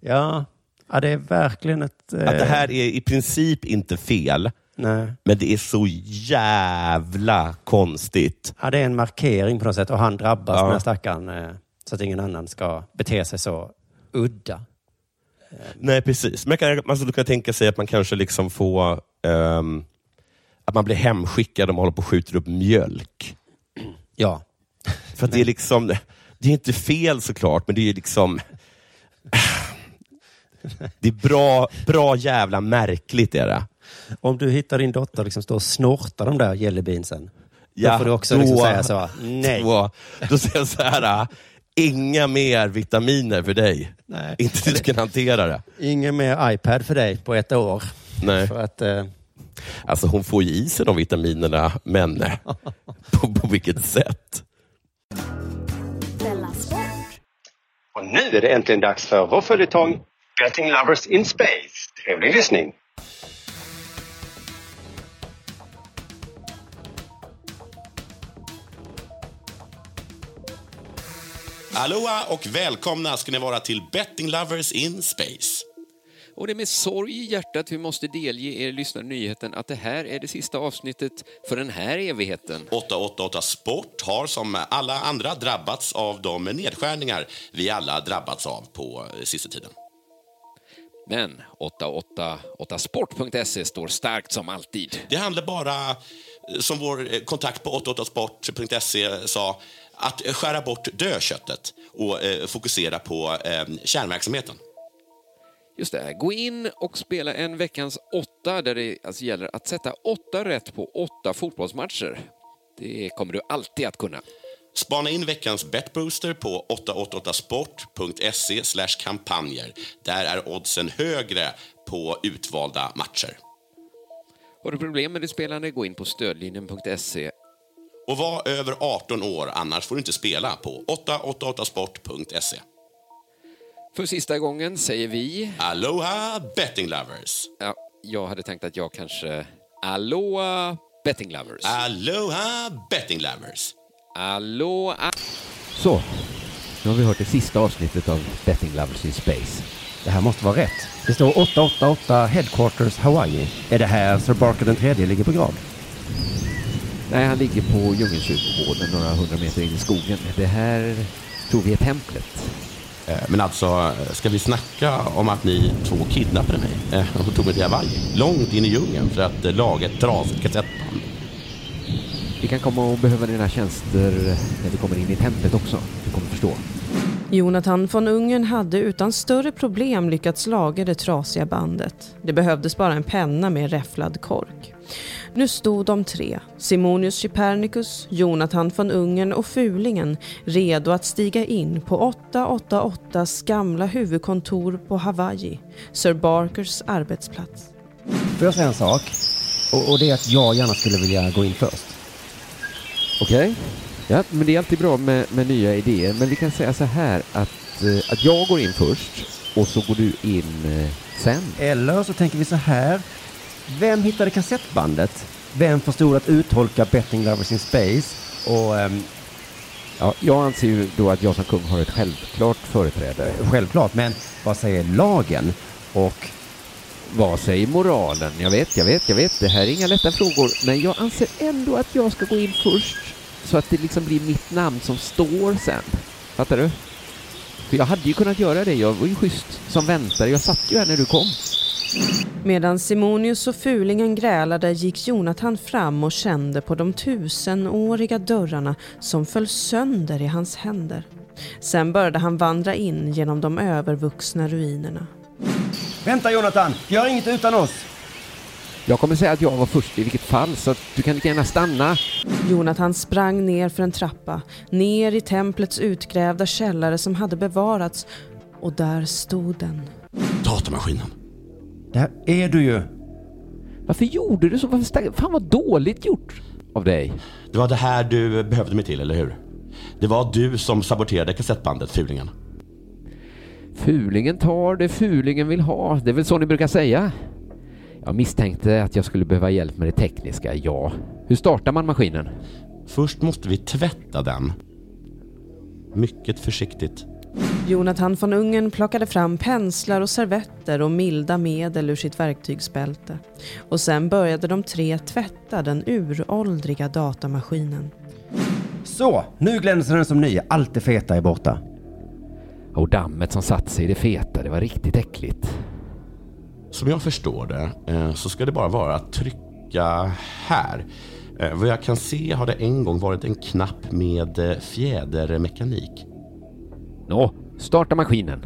Ja, ja det är verkligen ett... eh, Att det här är i princip inte fel, Nej. men det är så jävla konstigt. Ja, det är en markering på något sätt och han drabbas, Ja. den här stackaren, eh, så att ingen annan ska bete sig så udda. Nej, precis. Men kan, man skulle kunna tänka sig att man kanske liksom får ehm, att man blir hemskickad om man håller på och skjuter upp mjölk. Ja. För det är liksom, det är inte fel såklart, men det är liksom det är bra, bra jävla märkligt är det. Om du hittar din dotter liksom står och snortar de där jellybeansen, Ja, då får du också då- liksom säga så, nej. Då, då säger jag så här, inga mer vitaminer för dig. Nej. Inte du kan hantera det. Ingen mer iPad för dig på ett år. Nej. För att, eh, Alltså hon får ju i sig de vitaminerna, men eh, på, på vilket sätt? Och nu är det äntligen dags för vår följetong Betting Lovers in Space. Trevlig lyssning. Aloha och välkomna ska ni vara till Betting Lovers in Space. Och det är med sorg i hjärtat vi måste delge er lyssnare nyheten att det här är det sista avsnittet för den här evigheten. 888 Sport har som alla andra drabbats av de nedskärningar vi alla drabbats av på eh, sista tiden. Men 888sport.se står starkt som alltid. Det handlar bara, eh, som vår eh, kontakt på 888sport.se sa, att skära bort dödköttet och eh, fokusera på eh, kärnverksamheten. Just det, gå in och spela en veckans åtta där det alltså gäller att sätta åtta rätt på åtta fotbollsmatcher. Det kommer du alltid att kunna. Spana in veckans betbooster på 888sport.se kampanjer. Där är oddsen högre på utvalda matcher. Har du problem med ditt spelande, gå in på stödlinjen.se. Och var över 18 år, annars får du inte spela på 888sport.se. För sista gången säger vi... Aloha betting lovers! Ja, jag hade tänkt att jag kanske... Aloha betting lovers. Aloha betting lovers! Aloha... Så, nu har vi hört det sista avsnittet av Betting Lovers in Space. Det här måste vara rätt. Det står 888 Headquarters Hawaii. Är det här Sir Barker den tredje ligger på grav? Nej, han ligger på djungelkyrkogården några hundra meter in i skogen. Det här tror vi är templet. Eh, men alltså, eh, ska vi snacka om att ni två kidnappade mig eh, och tog mig till Hawaii? Långt in i djungeln för att laga ett trasigt kassettband. Vi kan komma att behöva dina tjänster när vi kommer in i templet också. Du kommer förstå. Jonathan von Ungern hade utan större problem lyckats laga det trasiga bandet. Det behövdes bara en penna med räfflad kork. Nu stod de tre, Simonius Chypernicus, Jonathan von Ungern och Fulingen, redo att stiga in på 888s gamla huvudkontor på Hawaii, Sir Barkers arbetsplats. Får jag säga en sak? Och, och det är att jag gärna skulle vilja gå in först. Okej? Ja, men det är alltid bra med, med nya idéer. Men vi kan säga så här att, eh, att jag går in först och så går du in eh, sen. Eller så tänker vi så här. Vem hittade kassettbandet? Vem förstod att uttolka Betting Lovers in Space? Och ehm, Ja, jag anser ju då att jag som kung har ett självklart företräde. självklart, men vad säger lagen? Och Vad säger moralen? Jag vet, jag vet, jag vet. Det här är inga lätta frågor. Men jag anser ändå att jag ska gå in först. Så att det liksom blir mitt namn som står sen. Fattar du? För jag hade ju kunnat göra det. Jag var ju schysst som väntare. Jag satt ju här när du kom. Medan Simonius och fulingen grälade gick Jonathan fram och kände på de tusenåriga dörrarna som föll sönder i hans händer. Sen började han vandra in genom de övervuxna ruinerna. Vänta Jonathan, gör inget utan oss. Jag kommer säga att jag var först i vilket fall, så du kan lika gärna stanna. Jonathan sprang ner för en trappa, ner i templets utgrävda källare som hade bevarats och där stod den. Datamaskinen. Där är du ju. Varför gjorde du så? Varför stäng- Fan vad dåligt gjort av dig. Det var det här du behövde mig till, eller hur? Det var du som saboterade kassettbandet, Fulingen. Fulingen tar det fulingen vill ha. Det är väl så ni brukar säga? Jag misstänkte att jag skulle behöva hjälp med det tekniska, ja. Hur startar man maskinen? Först måste vi tvätta den. Mycket försiktigt. Jonathan von Ungern plockade fram penslar och servetter och milda medel ur sitt verktygsbälte. Och sen började de tre tvätta den uråldriga datamaskinen. Så, nu glänser den som ny. Allt det feta är borta. Och dammet som satt sig i det feta, det var riktigt äckligt. Som jag förstår det eh, så ska det bara vara att trycka här. Eh, Vad jag kan se har det en gång varit en knapp med eh, fjädermekanik. Nå, starta maskinen.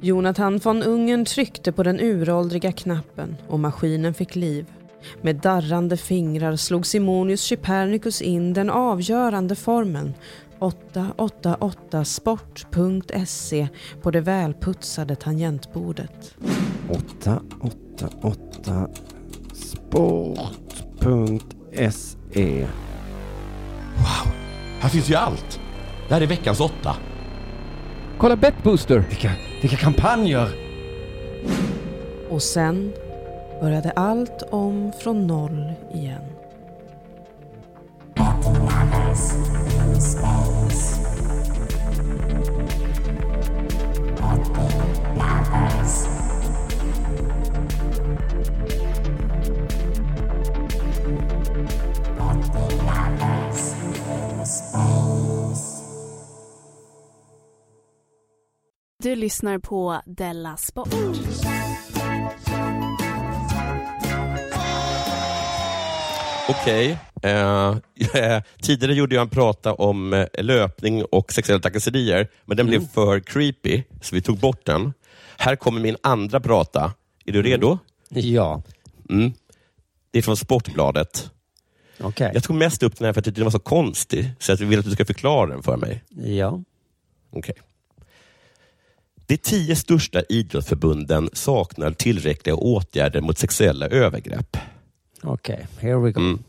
Jonathan von Ungern tryckte på den uråldriga knappen och maskinen fick liv. Med darrande fingrar slog Simonius Chypernicus in den avgörande formeln 888sport.se på det välputsade tangentbordet. 888 sport.se Wow, här finns ju allt. Det här är veckans åtta. Kolla Betbooster! Vilka, vilka kampanjer! Och sen började allt om från noll igen. Lyssnar på Della Sport. Okej. Eh, eh, tidigare gjorde jag en prata om eh, löpning och sexuella trakasserier, men den blev för creepy, så vi tog bort den. Här kommer min andra prata. Är du redo? Ja. Mm. Det är från Sportbladet. Okej. Jag tog mest upp den här för att jag tyckte den var så konstig, så jag vill att du ska förklara den för mig. Ja. Okej. De tio största idrottsförbunden saknar tillräckliga åtgärder mot sexuella övergrepp. Okej, here we go. Mm.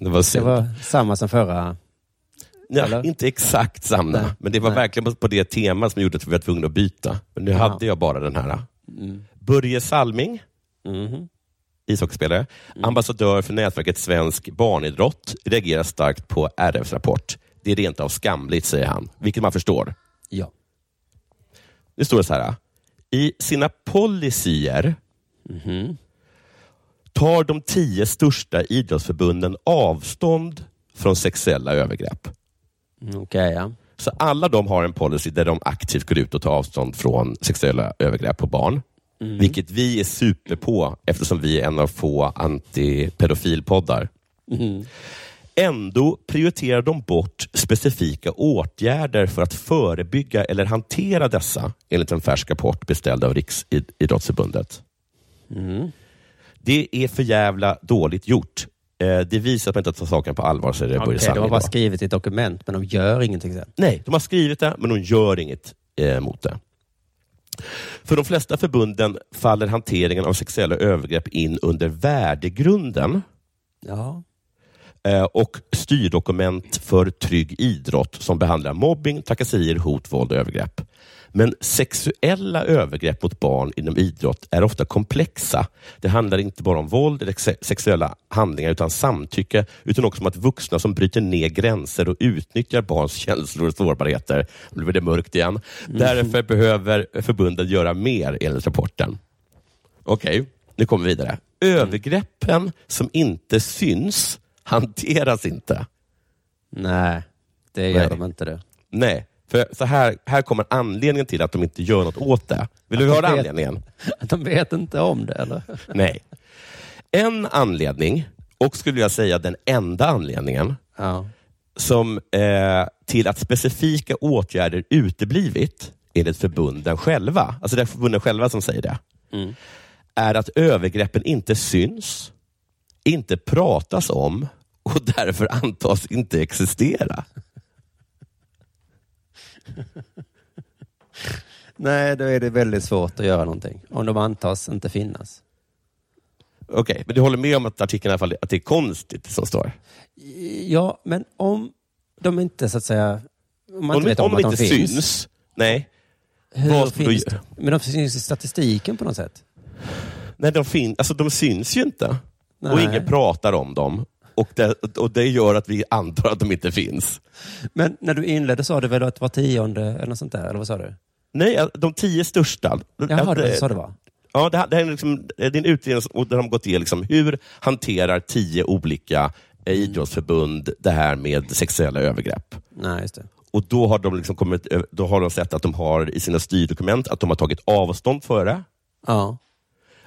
Det var Det var samma som förra. Ja, Eller? inte exakt samma, Nej. men det var Nej. verkligen på- det temat som gjorde att vi var tvungna att byta. Men nu Jaha. hade jag bara den här. Mm. Börje Salming, Mhm. ishockeyspelare, Mm. ambassadör för nätverket Svensk barnidrott, reagerar starkt på RFs rapport. Det är rent av skamligt, säger han, vilket man förstår. Ja. Det står så här. I sina policyer Mhm. tar de tio största idrottsförbunden avstånd från sexuella övergrepp. Mm, Okej, ja. Så alla de har en policy där de aktivt går ut och tar avstånd från sexuella övergrepp på barn. Mm. Vilket vi är super på eftersom vi är en av få antipedofilpoddar. Mhm. Ändå prioriterar de bort specifika åtgärder för att förebygga eller hantera dessa, enligt en färsk rapport beställd av Riksidrottsförbundet. Mm. Det är för jävla dåligt gjort. Eh, Det visar att man inte tar saken på allvar, säger Börje Okej, de har bara skrivit ett dokument, men de gör ingenting sen. Nej, de har skrivit det, men de gör inget eh, mot det. För de flesta förbunden faller hanteringen av sexuella övergrepp in under värdegrunden. Ja. Eh, och styrdokument för trygg idrott som behandlar mobbing, trakasserier, hot, våld och övergrepp. Men sexuella övergrepp mot barn inom idrott är ofta komplexa. Det handlar inte bara om våld eller se- sexuella handlingar utan samtycke, utan också om att vuxna som bryter ner gränser och utnyttjar barns känslor och sårbarheter. Nu blir det mörkt igen. Därför behöver förbunden göra mer enligt rapporten. Okej, nu kommer vi vidare. Övergreppen som inte syns hanteras inte. Nej, det gör Nej. de inte det. Nej, för så här, här kommer anledningen till att de inte gör något åt det. Vill du höra anledningen? Att de vet inte om det, eller? Nej. En anledning, och skulle jag säga den enda anledningen, som eh, till att specifika åtgärder uteblivit, enligt förbunden själva, alltså det är förbunden själva som säger det, Mm. är att övergreppen inte syns, inte pratas om och därför antas inte existera. Nej, då är det väldigt svårt att göra någonting. Om de antas inte finnas. Okej, men du håller med om att artikeln i alla fall att det är konstigt som står? Ja, men om de inte så att säga... Om man Om, inte vet om, om, att de de inte finns. syns, nej. Hur finns göra? Men de syns i statistiken på något sätt. Nej, de, fin- alltså, de syns ju inte. Och Nej. ingen pratar om dem. Och det, och det gör att vi antar att de inte finns. Men när du inledde sa du väl att var tionde eller något sånt där? Eller vad sa du? Nej, de tio största. Jaha, det var så det var. Ja, det, här- det, här är liksom, det är en utredning och där de har gått igenom liksom, hur hanterar tio olika eh, idrottsförbund det här med sexuella övergrepp. Nej, just det. Och då har, de liksom kommit, då har de sett att de har i sina styrdokument att de har tagit avstånd för det. Ja.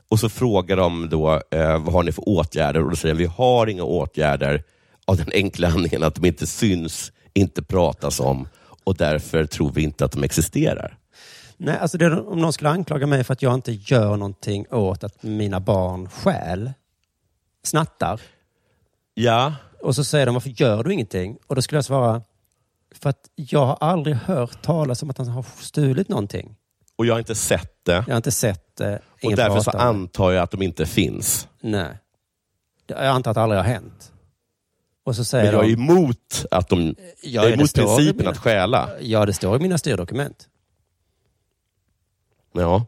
Och så frågar de då, eh, vad har ni för åtgärder? Och då säger de, vi har inga åtgärder av den enkla anledningen att de inte syns, inte pratas om och därför tror vi inte att de existerar. Nej, alltså det, om någon skulle anklaga mig för att jag inte gör någonting åt att mina barn stjäl, snattar. Ja. Och så säger de, varför gör du ingenting? Och då skulle jag svara, för att jag har aldrig hört talas om att han har stulit någonting. Och jag har inte sett det. Jag har inte sett det. Och därför så antar jag att de inte finns. Nej. Jag antar att det aldrig har hänt. Och så säger Men jag är de, emot, att de, Ja, jag är emot principen mina- att stjäla. ja det står i mina styrdokument. Ja.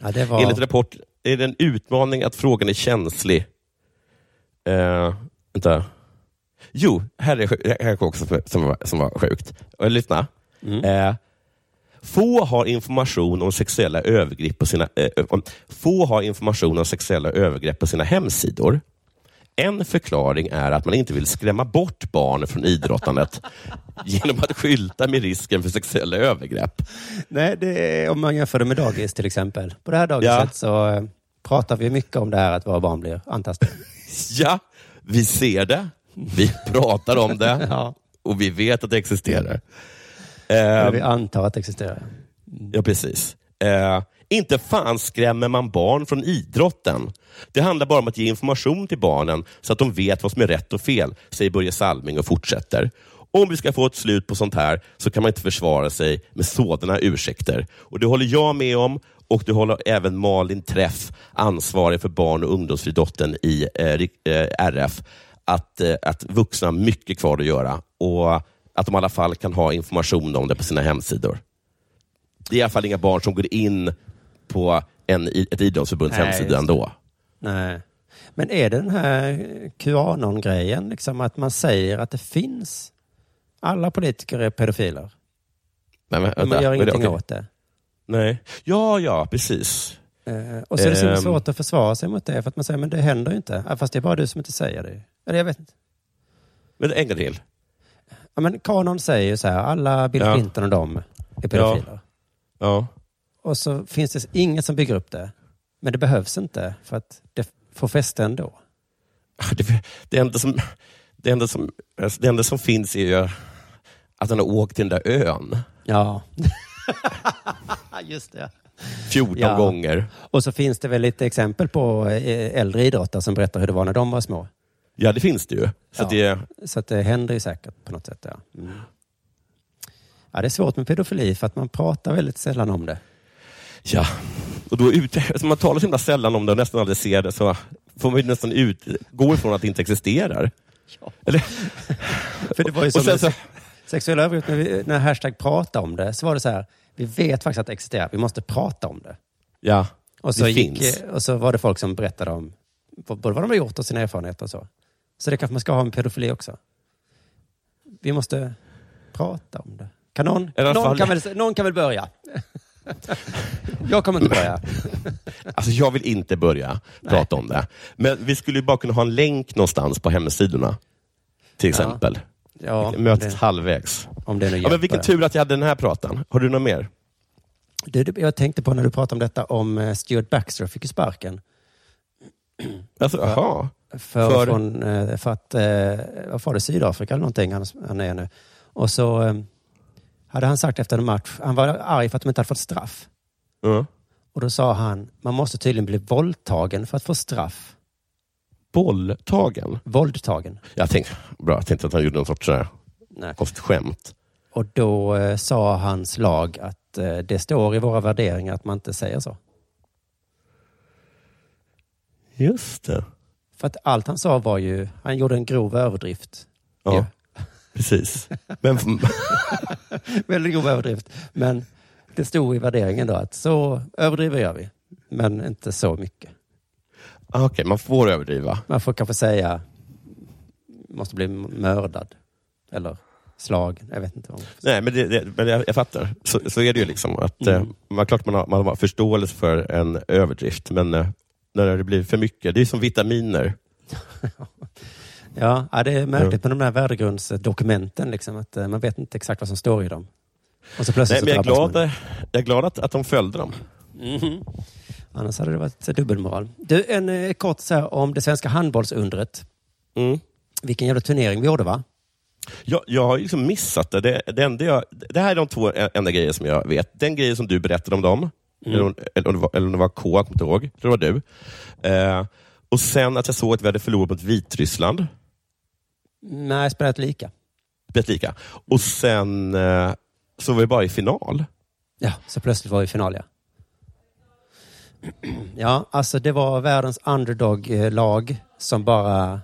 Ja, det var... Enligt rapport är det en utmaning att frågan är känslig. Uh, vänta. Jo, här är, här är också som var, som var sjukt. Lyssna. Mm. Eh, få har information om sexuella övergrepp på sina eh, om- Få har information om sexuella övergrepp på sina hemsidor. En förklaring är att man inte vill skrämma bort barn från idrottandet genom att skylta med risken för sexuella övergrepp. Nej, det är, om man jämför det med dagis till exempel. På det här dagiset Ja. så eh, pratar vi mycket om det här att våra barn blir antastade. Ja, vi ser det, vi pratar om det Ja. och vi vet att det existerar. Eller Eh, vi antar att det existerar. Ja, precis. Eh, inte fan skrämmer man barn från idrotten. Det handlar bara om att ge information till barnen så att de vet vad som är rätt och fel, säger Börje Salming och fortsätter. Om vi ska få ett slut på sånt här så kan man inte försvara sig med sådana ursäkter. Och Det håller jag med om och det håller även Malin Träff, ansvarig för barn och ungdomsfriidrotten i eh, rik- eh, RF, att, eh, att vuxna har mycket kvar att göra och att de i alla fall kan ha information om det på sina hemsidor. Det är i alla fall inga barn som går in på en, ett idrottsförbunds Nej, hemsida ändå. Nej. Men är det den här QAnon-grejen, liksom att man säger att det finns alla politiker är pedofiler? Nej, men, vänta, man gör är det? ingenting Okej. åt det. Nej. Ja, ja, precis. Eh, och så är det så Ehm. svårt att försvara sig mot det, för att man säger men det händer ju inte. Fast det är bara du som inte säger det. Eller jag vet inte. Men en gång till. Ja, men kanon säger ju så här, alla Bill Ja. Clinton och de är pedofiler. Ja. Och så finns det inget som bygger upp det. Men det behövs inte, för att det får fäste ändå. Det, det, enda som, det, enda som, alltså, det enda som finns är ju att han har åkt till den där ön Ja. Just det. 14 Ja. gånger. Och så finns det väl lite exempel på eh, äldre idrottare som berättar hur det var när de var små. Ja, det finns det ju. Så Ja. det, Så att det händer ju säkert på något sätt. Ja. Mm. ja, det är svårt med pedofili för att man pratar väldigt sällan om det. ja. Och då ute, alltså man talar så himla sällan om det och nästan aldrig ser det, så får man ju nästan ut, gå ifrån att det inte existerar. Eller? För det var ju som sen så- sex- sexuella övergrepp, när, vi, när hashtag prata om det, så var det så här, vi vet faktiskt att det existerar, vi måste prata om det. Ja, Och så, det gick, finns. och så var det folk som berättade om både vad de har gjort och sina erfarenheter och så. Så det kanske man ska ha med pedofili också. Vi måste prata om det. Kan någon, någon, kan, väl, någon kan väl börja? Jag kommer inte börja. Alltså jag vill inte börja prata om det. Men vi skulle ju bara kunna ha en länk någonstans på hemsidorna. Till exempel. Ja, Möts det- halvvägs. Om det Ja, men vilken tur att jag hade den här pratan. Har du något mer? Du, du, jag tänkte på när du pratade om detta, om eh, Stuart Baxter fick ju sparken. Alltså, jaha. För, För- Från, eh, för att, eh, vad var det, Sydafrika eller någonting han, han är nu. Och så eh, hade han sagt efter en match, han var arg för att de inte hade fått straff. Ja. Och då sa han, man måste tydligen bli våldtagen för att få straff. Bolltagen? Våldtagen. Jag tänkte, bra, jag tänkte att han gjorde någon sorts Nej. skämt. Och då eh, sa hans lag att eh, det står i våra värderingar att man inte säger så. Just det. För att allt han sa var ju, han gjorde en grov överdrift. Ja, precis. Men, Väldigt grov överdrift. Men det stod i värderingen då att så överdriver gör vi. Men inte så mycket. ah, Okej, man får överdriva. Man får kanske säga, måste bli mördad. Eller slagen. Jag vet inte. Om. Nej, men, det, det, men jag, jag fattar. Så, så är det ju. liksom. Att, Mm. eh, man, klart man har, man har förståelse för en överdrift, men eh, när det blir för mycket, det är som vitaminer. Ja, ja, det är märkligt med de där värdegrundsdokumenten. Liksom, att eh, man vet inte exakt vad som står i dem. Och så plötsligt Nej, men jag är glad, man. jag är glad att, att de följde dem. Mhm. Annars hade det varit dubbelmoral. Du, en eh, kort så om det svenska handbollsundret. Mm. Vilken jävla turnering vi gjorde va? Jag, jag har liksom missat det. Det, det, jag, det här är de två enda grejer som jag vet. Den grejen som du berättade om dem, Mm. eller, om, eller, om det var, eller om det var K, jag kommer inte ihåg. Det var du. Eh, och sen att jag såg att vi hade förlorat mot Vitryssland. Nej, spelat lika. Spelat lika. Och sen eh, så var vi bara i final. Ja, så plötsligt var vi i final ja. Ja, alltså det var världens underdog-lag som bara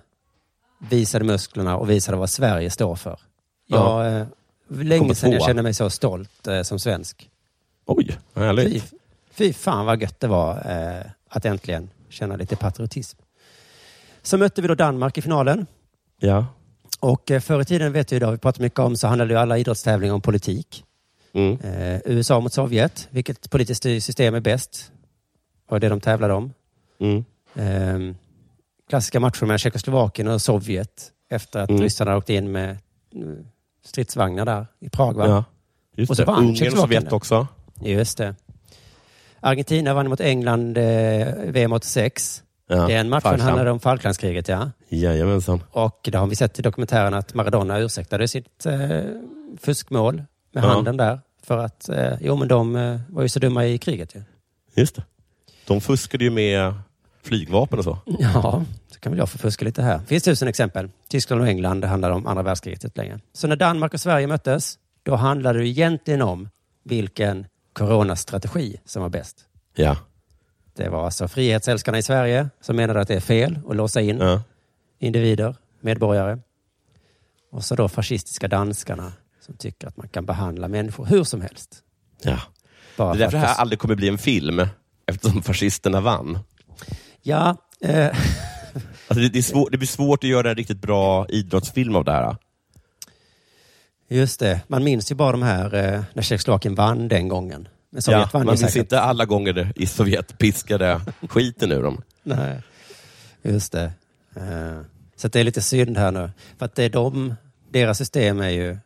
visade musklerna och visade vad Sverige står för. Ja. Jag, eh, länge sedan jag kände mig så stolt eh, som svensk. Oj, Fy, härligt. fy fan vad gött det var eh, att äntligen känna lite patriotism. Så mötte vi då Danmark i finalen. Ja. Och eh, förr i tiden, vet du idag, vi pratar mycket om, så handlade ju alla idrottstävlingar om politik. Mm. Eh, USA mot Sovjet, vilket politiskt system är bäst? var det de tävlade om. Mm. Eh, klassiska matcher mellan Tjeckoslovakien och Sovjet efter att Mm. ryssarna åkte in med mm, stridsvagnar där i Prag. Va? Ja, just och så vann Ungern och. Sovjet också. Just det. Argentina vann mot England eh, VM 86. Ja, Den matchen Falkland. handlade om Falklandskriget, ja. Jajamensan. Och det har vi sett i dokumentären att Maradona ursäktade sitt eh, fuskmål med Ja. handen där. För att, eh, jo men de eh, var ju så dumma i kriget ju. Just det. De fuskade ju med flygvapen och så. Ja, så kan väl jag få fuska lite här. Det finns tusen exempel. Tyskland och England, det handlar om andra världskriget länge. Så när Danmark och Sverige möttes, då handlade det egentligen om vilken coronastrategi som var bäst. Ja. Det var alltså frihetsälskarna i Sverige som menade att det är fel att låsa in Ja. individer, medborgare. Och så då fascistiska danskarna som tycker att man kan behandla människor hur som helst. ja. Bara Det är för därför det här aldrig kommer bli en film, eftersom fascisterna vann. Ja, eh, Alltså det, det, är svår, det blir svårt att göra en riktigt bra idrottsfilm av det här. Just det. Man minns ju bara de här eh, när Tjeckoslovakien vann den gången. Men Sovjet Ja, vann man minns inte alla gånger det i Sovjet piskade skiten ur dem. Nej, just det. Eh, så det är lite synd här nu. För att det är de, deras system är ju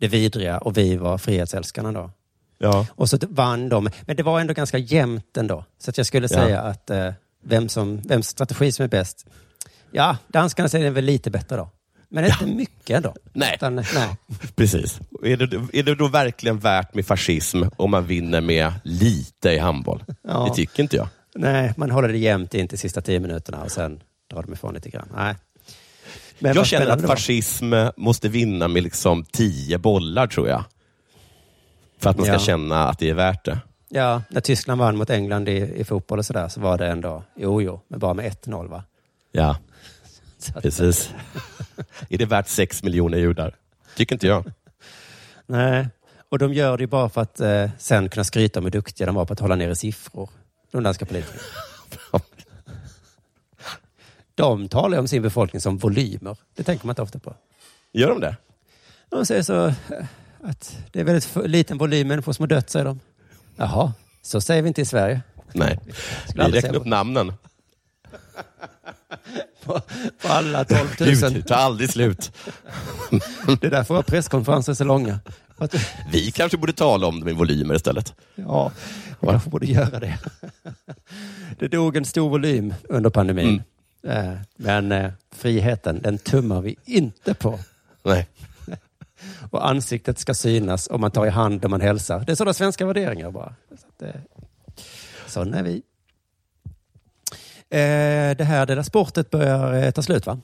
det vidriga och vi var frihetsälskarna då. Ja. Och så vann de. Men det var ändå ganska jämnt ändå. Så jag skulle Ja. säga att eh, vem som, vems strategi som är bäst. Ja, danskarna säger väl lite bättre då. Men inte mycket ändå. Nej. Utan, nej. Precis. Är det, är det då verkligen värt med fascism om man vinner med lite i handboll? Ja. Det tycker inte jag. nej, man håller det jämnt in till sista tio minuterna och sen drar de ifrån lite grann. Nej. Men jag känner att fascism måste vinna med liksom tio bollar, tror jag. För att man ska Ja. känna att det är värt det. Ja, när Tyskland vann mot England i, i fotboll och sådär så var det ändå, jo jo, men bara med 1-0 va? Ja, precis. är det värt sex miljoner judar? Tycker inte jag. Nej, och de gör det bara för att eh, sen kunna skryta om hur duktiga de var på att hålla nere siffror. De danska politikerna. De talar ju om sin befolkning som volymer. Det tänker man inte ofta på. Gör de det? De säger så eh, att det är väldigt liten volym människor som har dött, säger de. Jaha, så säger vi inte i Sverige. Nej, vi räknar upp namnen. På, på alla 12 000. Gud, det tar aldrig slut. Det är därför våra presskonferenser är så långa. Att- Vi kanske borde tala om dem i volymer istället. Ja, vi kanske borde göra det. Det dog en stor volym under pandemin. Eh, Men eh, friheten, den tummar vi inte på. Nej. Och ansiktet ska synas och man tar i hand och man hälsar. Det är sådana svenska värderingar bara. Så att, eh, Sådana är vi. Eh, Det här Dela Sportet börjar eh, ta slut va?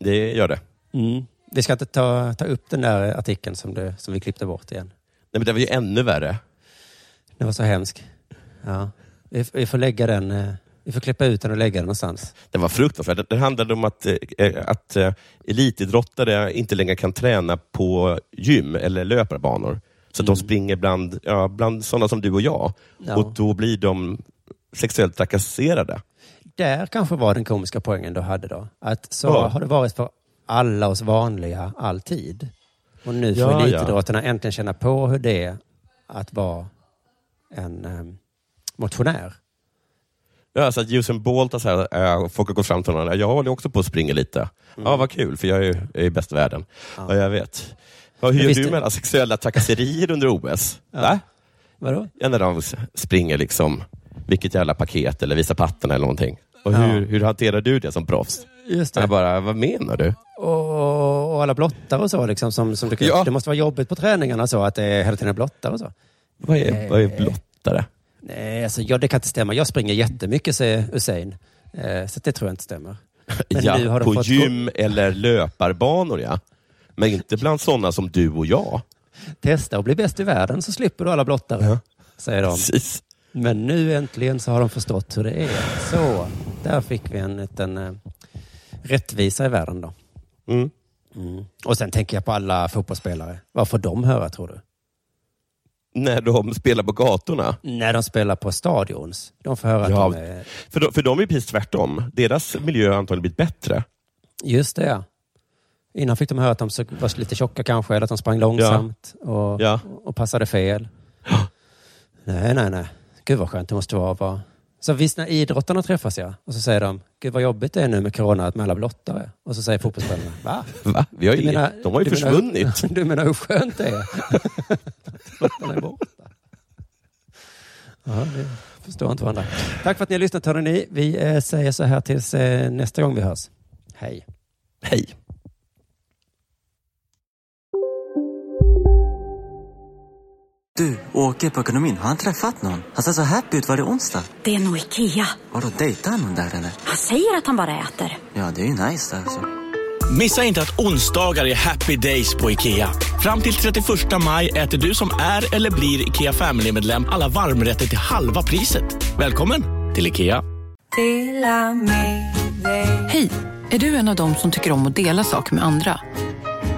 Det gör det. Mm. Vi ska inte ta, ta upp den där artikeln som, det, som vi klippte bort igen. Nej, men det var ju ännu värre. Den var så hemsk. Ja. Vi, vi får lägga den, eh, vi får klippa ut den och lägga den någonstans. Det var fruktansvärt. Det handlade om att, att elitidrottare inte längre kan träna på gym eller löparbanor. Så att de springer bland, ja, bland sådana som du och jag. Ja. Och då blir de sexuellt trakasserade. Där kanske var den komiska poängen du hade då. Att så Ja. har det varit för alla oss vanliga alltid. Och nu får Ja, ja. elitidrottarna äntligen känna på hur det är att vara en um, motionär. Ja, så att Usain Bolt har så här, äh, folk har gått fram till honom. Jag håller också på att springa lite. Ja, vad kul, för jag är ju jag är bäst i världen. Ja, jag vet. Ja, hur gör du med alla sexuella trakasserier under OS? Va? Vadå? Ja, när de springer liksom, vilket jävla paket eller visar patterna eller någonting. Och Ja. hur, hur hanterar du det som proffs? Just Jag bara, vad menar du? Och, och alla blottare och så liksom. Som, som du, Ja. Det måste vara jobbigt på träningarna så att det är hela tiden är blottare och så. Vad är, vad är blottare? Nej, alltså, ja, det kan inte stämma. Jag springer jättemycket, säger Usain. Eh, så det tror jag inte stämmer. Men ja, nu har på gym eller löparbanor ja. Men inte bland sådana som du och jag. testa och bli bäst i världen så slipper du alla blottare, säger de. Precis. Men nu äntligen så har de förstått hur det är. Så, där fick vi en liten eh, rättvisa i världen då. Mm. Mm. Och sen tänker jag på alla fotbollsspelare. Vad får de höra tror du? När de spelar på gatorna. När de spelar på stadions. De får höra Ja, att de är... för, de, för de är precis tvärtom. Deras miljö har antagligen blivit bättre. Just det, ja. Innan fick de höra att de var lite tjocka kanske, eller att de sprang långsamt och, Ja. och passade fel. Nej, nej, nej. Gud vad skönt det måste vara. att vara- Så visst när idrottarna träffas ja, och så säger de, gud vad jobbigt det är nu med corona med alla blottare. Och så säger fotbollsspelarna, va? Va? Vi har ju, menar- de har ju du menar- försvunnit. Du menar hur skönt det är? Att blottarna är borta. Ja, vi förstår inte varandra. Tack för att ni har lyssnat hörni. Vi eh, säger så här tills eh, nästa gång vi hörs. Hej. Hej. Du, åker på ekonomin. Har han träffat någon? Han ser så happy ut. Var det onsdag? Det är nog Ikea. Har du dejtat någon där eller? Han säger att han bara äter. Ja, det är ju nice där alltså. Missa inte att onsdagar är happy days på IKEA. Fram till 31 maj äter du som är eller blir IKEA Family-medlem alla varmrätter till halva priset. Välkommen till IKEA. Hej! Är du en av dem som tycker om att dela saker med andra?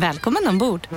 Välkommen ombord!